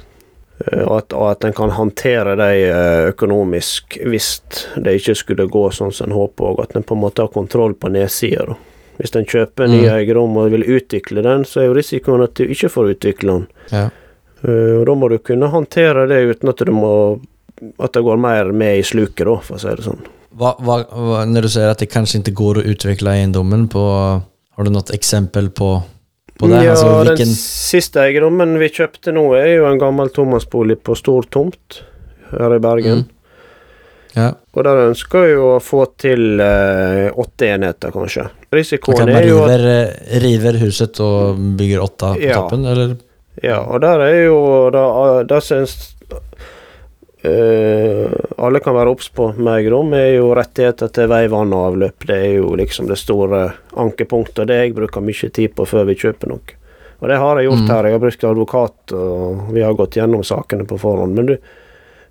Eh, Og at, og at en kan håndtere det eh, økonomisk hvis det ikke skulle gå sånn som en håper, og at en på en måte har kontroll på nedsida. Hvis en kjøper en ny eiendom og vil utvikle den, så er jo risikoen at du ikke får utvikle den. Ja. Uh, Og da må du kunne håndtere det uten at må at det går mer med i sluket, da, for å si det sånn. Hva, hva, när du sier at det kanskje ikke går å utvikle eiendommen på, har du noe eksempel på, på det? Ja, altså, hvilken... Den siste eiendommen vi kjøpte nå, er jo en gammel tomannsbolig på stor tomt her i Bergen. Ja. Og der ønsker jo å få til eh, åtte enheter, kanskje. Risikoen er jo at river, eh, river huset og bygger åtta på Ja. toppen eller? Ja, og der er jo da, Der syns eh, alle kan være obs på med eiendom, er jo rettigheter til vei, vann og avløp. Det er jo liksom det store ankepunktet, og det jeg bruker mye tid på før vi kjøper noe. Og det har jeg gjort her. Jeg har brukt advokat, og vi har gått gjennom sakene på forhånd. Men du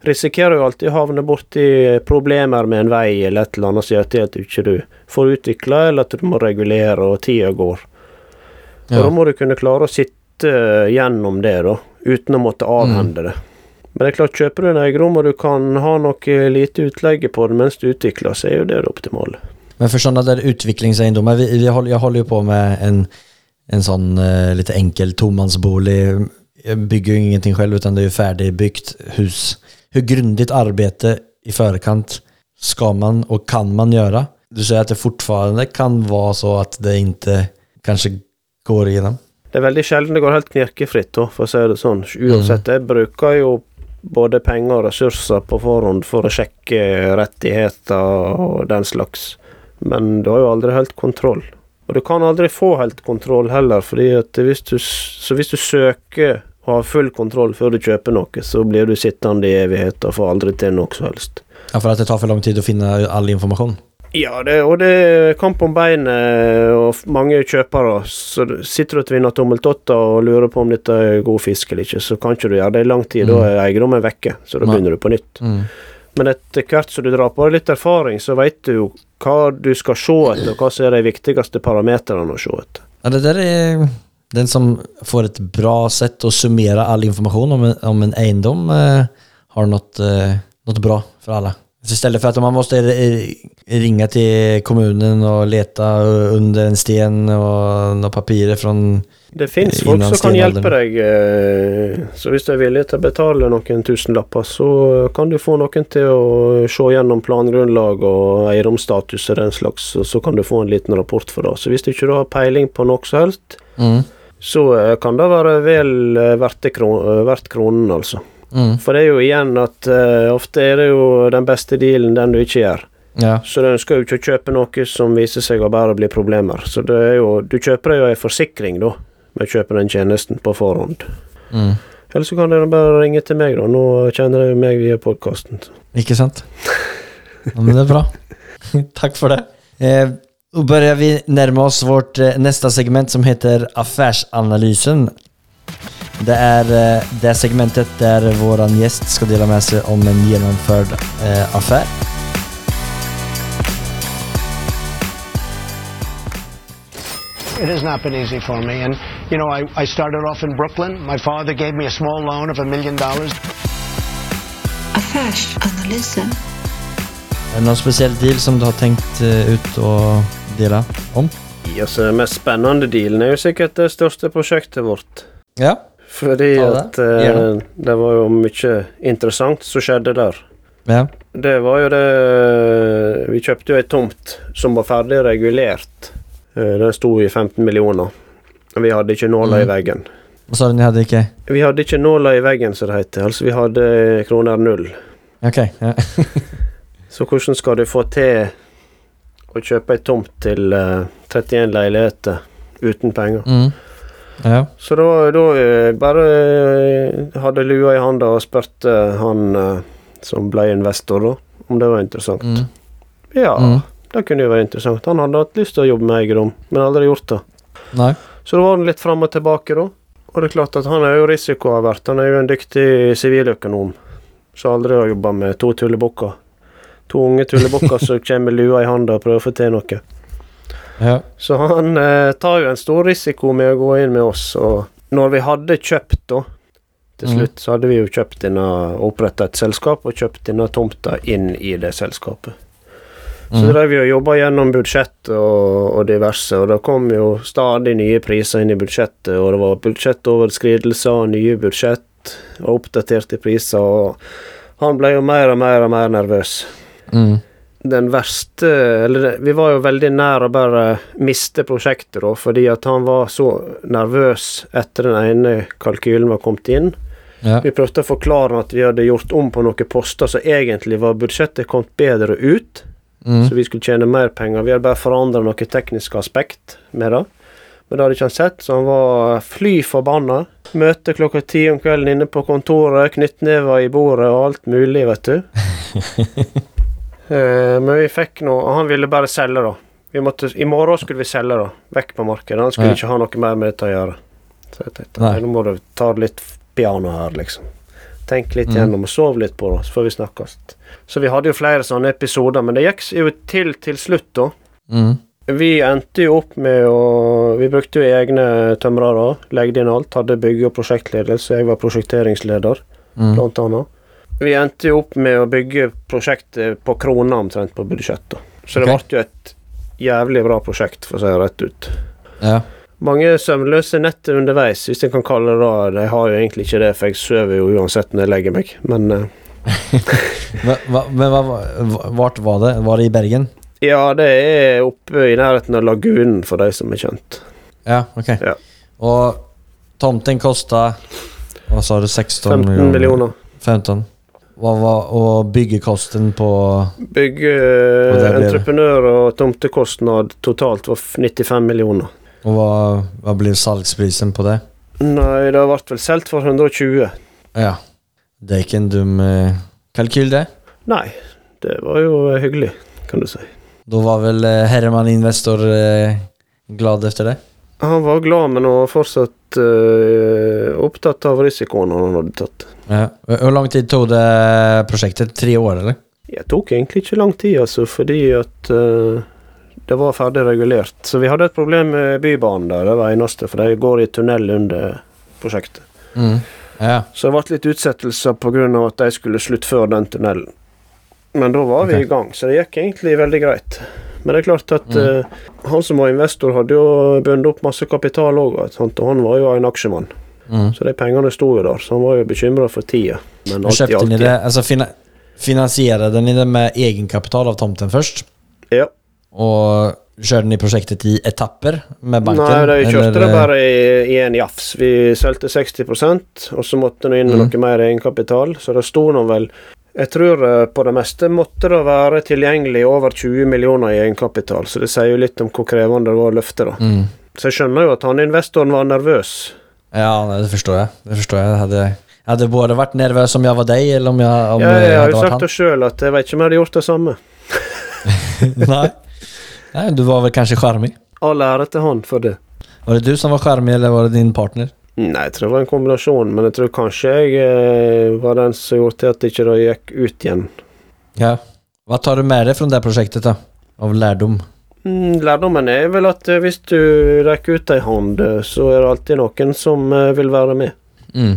risikerer jo alltid å havne borti problemer med en vei eller et eller annet som gjør at du ikke får utvikla, eller at du må regulere, og tida går. Og da må du kunne klare å sitte gjennom det, da, uten å måtte avhende det. Men det er klart, kjøper du en eiendom og du kan ha noe lite utlegge på det mens du utvikler, så er jo det det optimale. Men for sånne der utviklingseiendommer vi, vi håller, Jeg holder jo på med en, en sånn uh, litt enkel tomansbolig. Jeg bygger jo ingenting selv, utan det er jo ferdigbygd hus. Hur grundligt arbete i förkant ska man och kan man göra du säger att det fortfarande kan vara så att det inte kanske går igjennom? Det er veldig sjelden det går helt knirkefritt, for å si det sånn. Uansett, jeg bruker jo både penger og ressurser på forhånd for å sjekke rettigheter og den slags, men du har jo aldri helt kontroll. Og du kan aldri få helt kontroll heller, fordi at hvis du, så hvis du søker og har full kontroll før du kjøper noe, så blir du sittende i evigheter og får aldri til noe som helst. Ja, For at det tar for lang tid å finne all informasjon? Ja, det, og det er kamp om beinet og mange kjøpere. Så sitter du til tvinner tommeltotter og lurer på om dette er god fisk eller ikke, så kan ikke du gjøre det i lang tid. Da Mm. er eiendommen vekke, så da begynner du på nytt. Mm. Men etter hvert som du drar på deg litt erfaring, så vet du jo hva du skal se etter, og hva som er de viktigste parameterne å se etter. Ja, det der är den som får et bra sett å summera all informasjon om en, om en eiendom, eh, har noe, eh, noe bra for alle. Så istället för att man måste ringe ringa till kommunen och leta under en sten och några papirer från... Det fins Eh, folk som kan hjelpe deg, eh, så hvis du er villig til å betale noen tusenlapper, så kan du få noen til å se gjennom plangrunnlag og eiendomsstatus og den slags, og så kan du få en liten rapport for det. Så hvis du ikke har peiling på noe som helst, Mm. Så eh, kan det være vel eh, verdt kron eh, verdt kronen, altså. Mm. For det er jo igjen at uh, ofte er det jo den beste dealen den du ikke gjør. Ja. Så du ønsker jo ikke å kjøpe noe som viser seg å bare bli problemer. Så det er jo, du kjøper jo en forsikring, da, med å kjøpe den tjenesten på forhånd. Mm. Eller så kan dere bare ringe til meg, da. Nå kjenner dere meg via podkasten. Ikke sant? Ja, men det er bra. Takk for det. Eh, då börjar vi närma oss vårt eh, nästa segment som heter Affärsanalysen. Det är eh, det segmentet där vår gäst ska dela med sig om en genomförd eh, affär. It has not been easy for me. And, you know, I, I started off in Brooklyn. My father gave me a small loan of a million dollars. Affärsanalysen. Är det någon speciell deal som du har tänkt eh, ut och dela om? Ja, så Den mest spennende dealen er jo sikkert det største prosjektet vårt. Ja. Fordi det. at eh, det var jo mye interessant som skjedde der. Ja. Det var jo det Vi kjøpte jo ei tomt som var ferdig regulert. Eh, Den sto i 15 millioner. Vi hadde ikke nåla i Mm. veggen. Hva sa du de hadde ikke? Vi hadde ikke nåla i veggen, som det heter. Altså, vi hadde kroner null. Ok, Ja. Så hvordan skal du få til å kjøpe ei tomt til uh, 31 leiligheter uten penger? Mm. Ja. Så da, da eh, bare eh, hadde lua i handa og spurte han eh, som ble investor, da, om det var interessant. Mm. Ja, Mm. det kunne jo være interessant. Han hadde hatt lyst til å jobbe med eiendom, men aldri gjort det. Nei. Så da var han litt fram og tilbake, da. Og det er klart at han er jo risikoavert. Han er jo en dyktig siviløkonom som aldri har jobba med to tullebukker. To unge tullebukker som kommer med lua i handa og prøver å få til noe. Ja. Så han eh, tar jo en stor risiko med å gå inn med oss. Og når vi hadde kjøpt, da Til slutt, slutt så hadde vi jo kjøpt denne oppretta et selskap og kjøpt denne tomta inn i det selskapet. Så Mm. drev vi og jobba gjennom budsjett og, og diverse, og det kom jo stadig nye priser inn i budsjettet, og det var budsjettoverskridelser, nye budsjett og oppdaterte priser, og han ble jo mer og mer og mer nervøs Mm. den verste Eller vi var jo veldig nær å bare miste prosjektet, da, fordi at han var så nervøs etter den ene kalkylen var kommet inn. Ja. Vi prøvde å forklare at vi hadde gjort om på noen poster, så egentlig var budsjettet kommet bedre ut. Mm. Så vi skulle tjene mer penger. Vi hadde bare forandra noe tekniske aspekt med det. Men det hadde ikke han sett, så han var fly forbanna. Møte klokka ti om kvelden inne på kontoret, knyttnever i bordet og alt mulig, vet du. Eh, Men vi fikk noe Han ville bare selge, da. Vi måtte, I morgen skulle vi selge, da. Vekk på markedet. Han skulle Ja. ikke ha noe mer med dette å gjøre. Så jeg tenkte Nei. nå må du ta litt piano her, liksom. Tenk litt Mhm. gjennom og sov litt på det, så får vi snakkes. Så vi hadde jo flere sånne episoder, men det gikk jo til til slutt, da. Mm. Vi endte jo opp med å Vi brukte jo egne tømrere, legde inn alt. Hadde bygge- og prosjektledelse. Jeg var prosjekteringsleder, Mm. blant annet. Vi endte jo opp med å bygge prosjektet på krona omtrent på budsjettet. Så det okay. ble jo et jævlig bra prosjekt, for å si det rett ut. Ja. Mange søvnløse netter underveis, hvis en kan kalle det det. Jeg har jo egentlig ikke det, for jeg sover jo uansett når jeg legger meg. Men uh. Men hva, hva, vart var det? Var det i Bergen? Ja, det er oppe i nærheten av lagunen, for de som er kjent. Ja, ok. Ja. Og tomten kosta Hva sa du? 16 15 millioner. 15. Hva var og byggekosten på Byggeentreprenør Og tomtekostnad totalt var 95 millioner. Og hva, hva blir salgsprisen på det? Nei, det ble vel solgt for 120. Ja. Det er ikke en dum eh, kalkyl, det. Nei, det var jo eh, hyggelig, kan du si. Da var vel eh, Herman Investor eh, glad etter det? Han var glad, men var fortsatt uh, opptatt av risikoen han hadde tatt. Ja. Hvor lang tid tok det prosjektet? Tre år, eller? Det tok egentlig ikke lang tid, altså, fordi at uh, det var ferdig regulert. Så vi hadde et problem med Bybanen der, det var eneste, for de går i tunnel under prosjektet. Mm. Ja. Så det ble litt utsettelser pga. at de skulle sluttføre den tunnelen. Men da var vi i gang, så det gikk egentlig veldig greit. Men det er klart at Mm. uh, han som var investor, hadde jo bundet opp masse kapital òg, og han var jo en aksjemann. Mm. Så de pengene sto jo der, så han var jo bekymra for tida. Men alltid, alt i ni det, altså fina, Finansierte ni det med egenkapital av tomten først? Ja. Og Kjørte ni prosjektet i etapper med banken? Nei, de kjørte eller- det bare i, i en jafs. Vi solgte 60% og så måtte det inn Mm. noe mer egenkapital. Så det sto nå vel Jeg tror eh, på det meste måtte det være tilgjengelig over 20 millioner i egenkapital, så det sier jo litt om hvor krevende det var å løfte, da. Mm. Så jeg skjønner jo at han investoren var nervøs. Ja, det forstår jeg. Det forstår jeg. Hadde, jeg jag både vært nervøs om jeg var deg, eller om jag, om Ja, jeg, jeg har jo sagt det sjøl, at jeg vet ikke om jeg hadde gjort det samme. Nei. Nei, du var vel kanskje sjarmig? All ære til han for det. Var det du som var sjarmig, eller var det din partner? Nei, jeg tror det var en kombinasjon, men jeg tror kanskje jeg eh, var den som gjorde til at det ikke gikk ut igjen. Ja. Hva tar du med deg fra det prosjektet, da? Av lærdom? Mm, Lærdommen er vel at eh, hvis du rekker ut ei hånd, eh, så er det alltid noen som vil være med. Mm.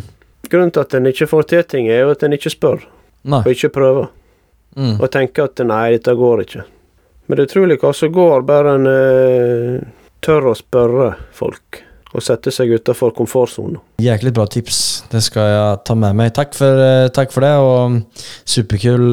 Grunnen til at en ikke får til ting, er jo at en ikke spør, nei. og ikke prøver. Mm. Og tenker at nei, dette går ikke. Men det er utrolig hva som går, bare en uh, tør å spørre folk. Og sette seg utenfor komfortsonen. Jæklig bra tips. Det skal jeg ta med meg. Takk for, takk for det och mm, superkul.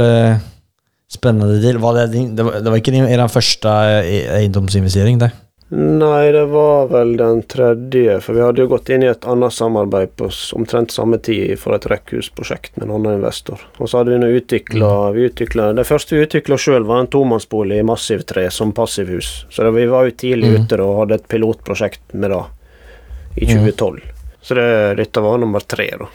Spennende Spännande deal. Var det, det, var, det var ikke din, første första eh, eiendomsinvestering det? Nei, det var vel den tredje, for vi hadde jo gått inn i et annet samarbeid på omtrent samme tid for et rekkehusprosjekt med en annen investor. Og så hadde vi nå utvikla vi utviklet, Det første vi utvikla sjøl, var en tomannsbolig i massivtre som passivhus. Så det, vi var jo tidlig mm. ute da, og hadde et pilotprosjekt med det i Mhm. 2012. Så det, dette var nummer tre, da.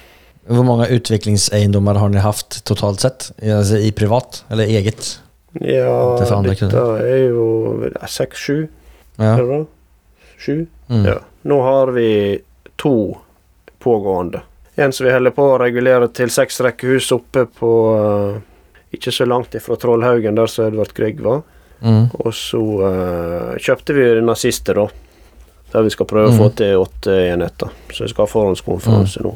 Hvor mange utviklingseiendommer har ni hatt totalt sett? I- i privat eller eget? Ja, dette er jo seks-sju, Ja. Sju? Mm. Ja. Nå har vi to pågående. En som vi holder på å regulere til seks rekkehus oppe på uh, Ikke så langt ifra Trollhaugen, der som Edvard Grieg var. Mm. Og så uh, kjøpte vi den siste, da. Der vi skal prøve å få Mm. til åtte enheter. Så vi skal ha forhåndskonferanse nå.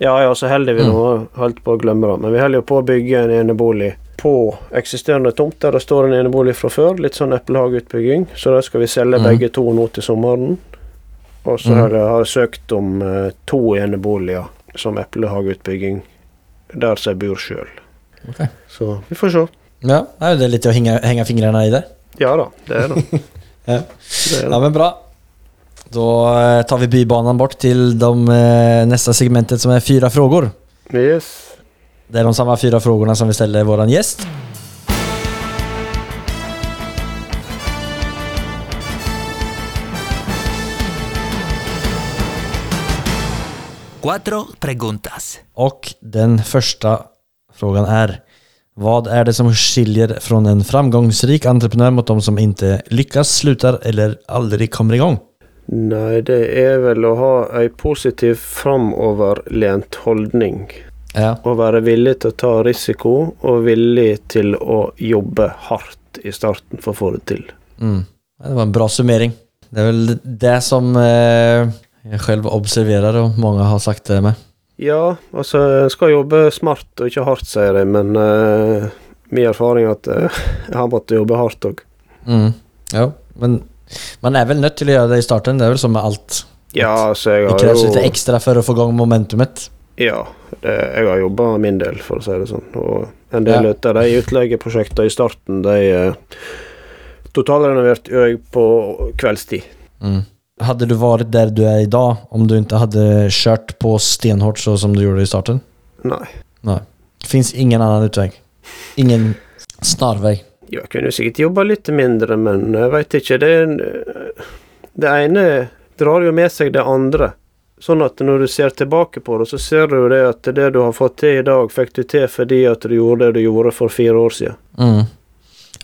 Ja, ja, så holder vi Mm. nå Holdt på å glemme det. Men vi holder jo på å bygge en enebolig på eksisterende tomt der det står en enebolig fra før. Litt sånn eplehageutbygging. Så da skal vi selge Mm. begge to nå til sommeren. Og så Mm. har jeg, søkt om eh, to eneboliger som eplehageutbygging der som jeg bor sjøl. Okay. Så vi får se. Ja, det är lite att henge, henge fingrene i det. Ja da, det er det. Ja. det, er Ja men bra. Då eh, tar vi bybanan bort till de, neste nästa segmentet som är fyra frågor. Yes. Det är de samma fyra frågorna som vi ställer våran gäst. Cuatro preguntas. Och den första frågan är Vad är det som skiljer från en framgångsrik entreprenör mot de som inte lyckas, slutar eller aldrig kommer igång? Nei, det er vel å ha ei positiv framoverlent holdning. Ja. Å være villig til å ta risiko, og villig til å jobbe hardt i starten for å få det til. Mm. Det var en bra summering. Det er vel det som eh, jeg selv observerer, og mange har sagt det med. Ja, altså, en skal jobbe smart og ikke hardt, sier jeg, men eh, min erfaring er at eh, jeg har måttet jobbe hardt òg. Mm. Ja, men man er vel nødt til å gjøre det i starten. Det er vel som med alt. Ja, altså, Det kreves jo litt ekstra for å få gang momentumet. Ja, det, jeg har jobba min del, for å si det sånn. Og en del Ja. av de utleieprosjektene i starten, de eh, totalrenovert øy på kveldstid. Mm. Hadde du vært der du er i dag, om du ikke hadde kjørt på stenhardt så som du gjorde i starten? Nei. Nei. Fins ingen annen utvei. Ingen snarväg? Jeg kunne sikkert jobba litt mindre, men jeg veit ikke. Det, er det ene drar jo med seg det andre. Sånn at når du ser tilbake på det, så ser du jo det at det du har fått til i dag, fikk du til fordi at du gjorde det du gjorde for fire år siden. Mm.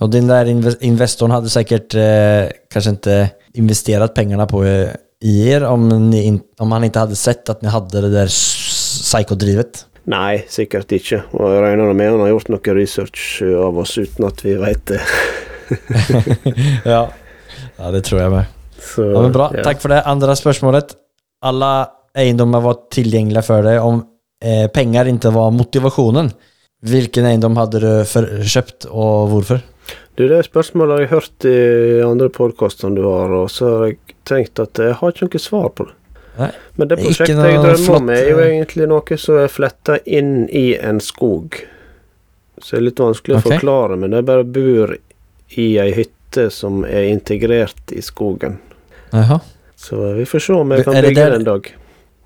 Og den der investoren hadde sikkert eh, kanskje ikke investert pengene på eh, i er om, om han ikke hadde sett at ni hadde det der psykodrivet. Nei, sikkert ikke. Og jeg regner med han har gjort noe research av oss uten at vi veit det. ja. ja, det tror jeg med. Så, Ja, men bra, ja. Takk for det. Andre spørsmålet. Alle eiendommer var tilgjengelige for deg om eh, penger ikke var motivasjonen. Hvilken eiendom hadde du for, kjøpt, og hvorfor? Du, det spørsmålet har jeg hørt i andre podkaster du har, og så har jeg tenkt at jeg har ikke noe svar på det. Nei. Men det prosjektet jeg drømmer om, er jo eh, egentlig noe som er fletta inn i en skog. Så det er litt vanskelig å forklare, men jeg bare bor i ei hytte som er integrert i skogen. Aha. Så vi får se om jeg kan bygge den en dag.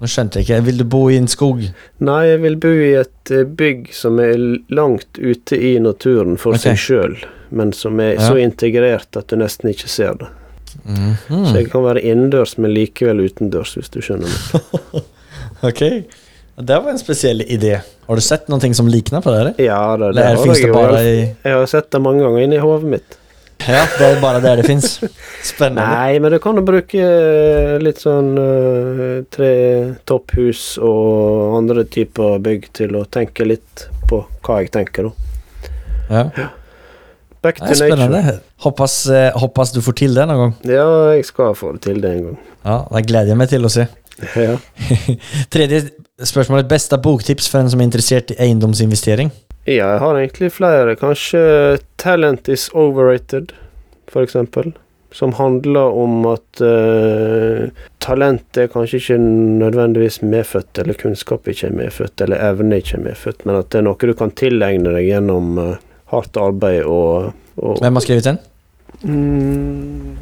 Nå skjønte jeg ikke. Vil du bo i en skog? Nei, jeg vil bo i et eh, bygg som er langt ute i naturen for okay. seg sjøl, men som er Ja. så integrert at du nesten ikke ser det. Mhm. Så jeg kan være innendørs, men likevel utendørs, hvis du skjønner meg. ok. Det var en spesiell idé. Har du sett någonting som likner på det Eller? Ja, det, det det har jeg det jo. Jeg, i... jeg har sett det mange ganger inni hodet mitt. Ja, det er bare der det fins. Spennende. Nei, men du kan jo bruke eh, litt sånn uh, tre topphus og andre typer bygg til å tenke litt på hva jeg tenker, da. Ja. Back to nature. spännande. Hoppas, eh, du får til det en gang. Ja, jeg skal få det til det en gang. Ja, det gleder jeg meg til å se. Ja. Tredje spørsmålet. Beste boktips for en som er interessert i eiendomsinvestering? Ja, jeg har egentlig flere. Kanskje 'Talent is overrated', for eksempel. Som handler om at uh, talent er kanskje ikke nødvendigvis medfødt, eller kunnskap ikke er medfødt, eller evne ikke er medfødt, men at det er noe du kan tilegne deg gjennom eh, hardt arbeid og, og Hvem har skrevet den? Mm,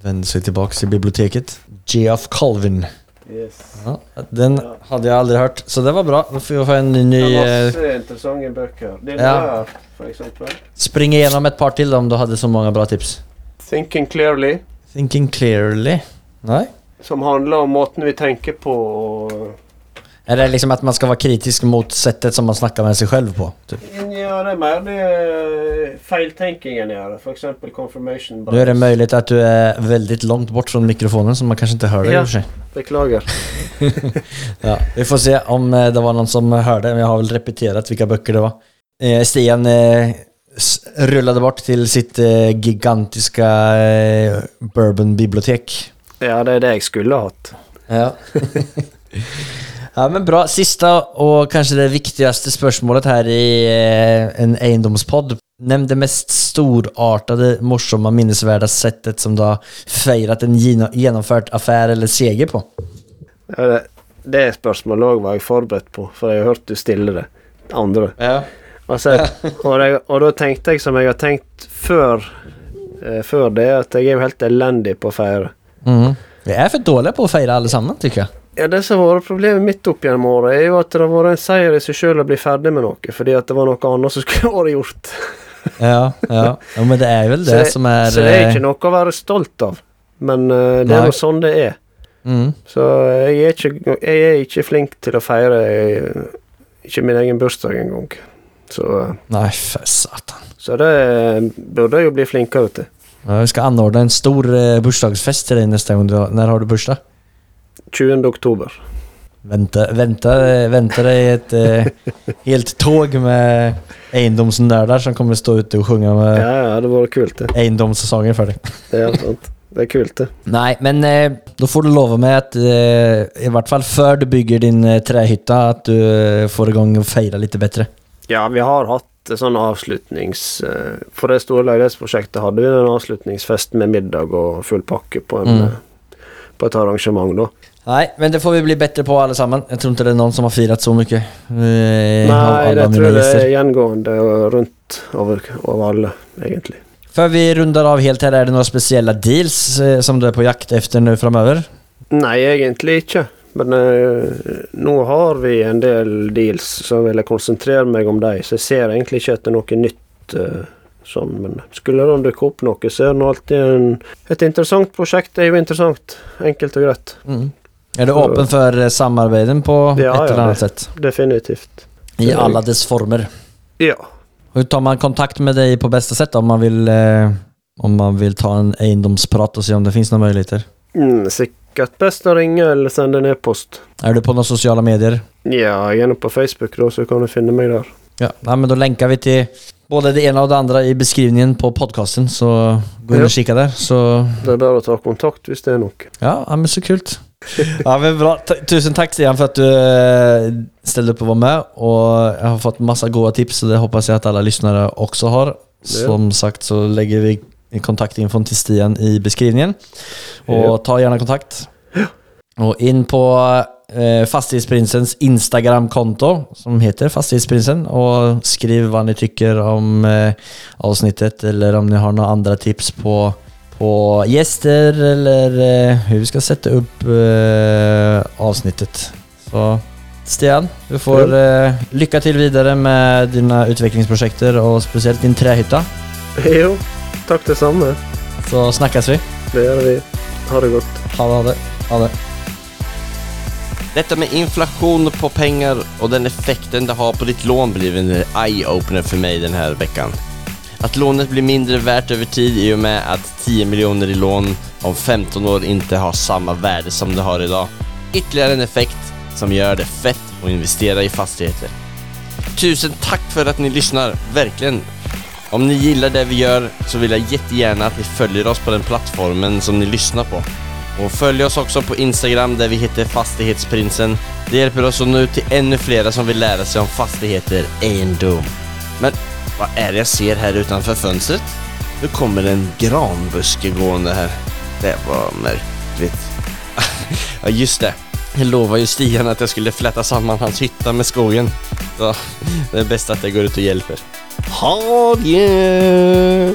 Vende seg tilbake til biblioteket. Geoff Calvin. yes. Ja, den hadde jeg aldri hørt, så det var bra. Nå får vi få en ny... Det er eh, masse interessante bøker. Det Ja. der, for eksempel. Spring igenom et par til om du hadde så mange bra tips. 'Thinking Clearly', Thinking clearly. Nei? som handler om måten vi tenker på. og Är det liksom att man ska vara kritisk mot sättet som man snakker med seg selv på? Typ? Ja, det er mer det feiltenkingen gjør. For eksempel confirmation Nå er det mulig at du er veldig langt bort fra mikrofonen så man kanskje ikke hører det. Ja. sig. Beklager. Ja, vi får se om eh, det var noen som hørte. men jag har vel repetert vilka bøker det var. Eh, Stian rullet bort til sitt gigantiske gigantiska eh, bourbonbibliotek. Ja, det er det jeg skulle hatt. Ja. ja, men bra. Siste og kanskje det viktigste spørsmålet her i eh, en eiendomspodd. Nevn det mest storartede, morsomme, minnesverdige settet som du har feiret en gjennomført affære eller seger på. Ja, det, det spørsmålet òg var jeg forberedt på, for jeg har hørt du stille det. Andre. Ja. Altså, og, jeg, og da tenkte jeg som jeg har tenkt før, eh, før det, at jeg er jo helt elendig på å feire. Mm. Vi er for dåliga på feire, alle sammen, syns jag. Ja, Det som har vært problemet mitt opp gjennom året, er jo at det har vært en seier i seg sjøl å bli ferdig med noe, fordi at det var noe annet som skulle vært gjort. Ja, ja. ja men det er vel det, det, som er så det er eh, ikke noe å være stolt av. Men uh, det er jo sånn det er. Mm. Så jeg er ikke, jeg er ikke flink til å feire jeg, ikke min egen bursdag engang. Så, Nei, for satan. så det burde jeg jo bli flinkere til. Ja, vi skal anordne en stor eh, bursdagsfest til deg neste gang. Har- har du bursdag? 20. oktober. Vänta, vänta, eh, vänta dig ett eh, helt tåg med egendomsnördar som kommer stå ute och sjunga med Ja, ja, det var kult, det. egendomssäsonger för dig. Det er sant. Det er kult, det. Nej, men eh, då får du lova mig att eh, i vart fall för du bygger din eh, trähytta att du eh, får igång och fira lite bättre. Ja, vi har hatt en sånn avslutnings... eh, For det store leilighetsprosjektet hadde vi en avslutningsfest med middag og full pakke på, en, Mm. På et arrangement, nå. Nei, men det får vi bli bedre på alle sammen. Jeg tror ikke det er noen som har firet så mye. Eh, Nei, det tror jeg det er gjengående rundt over, over alle, egentlig. Før vi runder av helt her, er det noen spesielle deals eh, som du er på jakt efter nå framover? Nei, egentlig ikke. Men eh, nå har vi en del deals, så vil jeg konsentrere meg om dem. Så jeg ser egentlig ikke etter noe nytt. eh, sånn, Men skulle det dukke opp noe, så er det alltid en, et interessant prosjekt. Det er jo interessant. Enkelt og greit. Er du åpen for eh, samarbeidet på Ja, et eller annet ja, sett? Definitivt. I alle dess former. Ja. Hur tar man kontakt med deg på beste sätt om man vil, eh, om man vill ta en eiendomsprat og se om det finnes noen muligheter? Mm, sikkert best å ringe eller sende en e-post. Er du på noen sosiale medier? Ja, gjerne på Facebook, da, så kan du finne meg der. Ja, nei, men da lenker vi til både det ene og det andre i beskrivningen på podcasten, så gå inn og kikk der. Så Det er bare å ta kontakt hvis det er noe. ja, men så kult. Ja, men bra. Tusen takk Stian for at du stilte opp og var med. Og jeg har fått masse gode tips, og det håper jeg at alle lyttere også har. Som sagt så legger vi kontaktinfoen til Stian i beskrivningen. Og ta gjerne kontakt. Og inn på eh, Fastighetsprinsens Instagram-konto, som heter Fastighetsprinsen, og skriv hva ni tykker om eh, avsnittet, eller om ni har noen andre tips på på gjester eller eh, hvordan vi skal sette opp eh, avsnittet. Så Stian, du får eh, lykke til videre med dine utviklingsprosjekter, og spesielt din trehytte. Jo, takk det samme. Så snakkes vi. Det gjør vi. Ha det godt. Ha det, ha det. Ha det. Detta med inflation på pengar og den effekten det har på ditt lån blir en eye-opener for meg denne veckan. Att lånet blir mindre verdt over tid i og med at 10 miljoner i lån om 15 år ikke har samme värde som det har i dag. Ytterligere en effekt som gjør det fett å investere i fastigheter. Tusen takk for at ni lyssnar, verkligen. Om ni gillar det vi gjør, så vil jeg jättegärna at ni følger oss på den plattformen som ni lyssnar på. Och följ oss också på Instagram där vi heter Fastighetsprinsen. Det hjälper oss att nå ut till ännu flera som vill lära sig om fastigheter, egendom. Men vad är det jag ser här utanför fönstret? Nu kommer en granbuske gående här. Det var märkligt. ja, just det. Jag lovade ju Stian att jag skulle fläta samman hans hytta med skogen. Så det är bäst att jag går ut och hjälper. Ha det!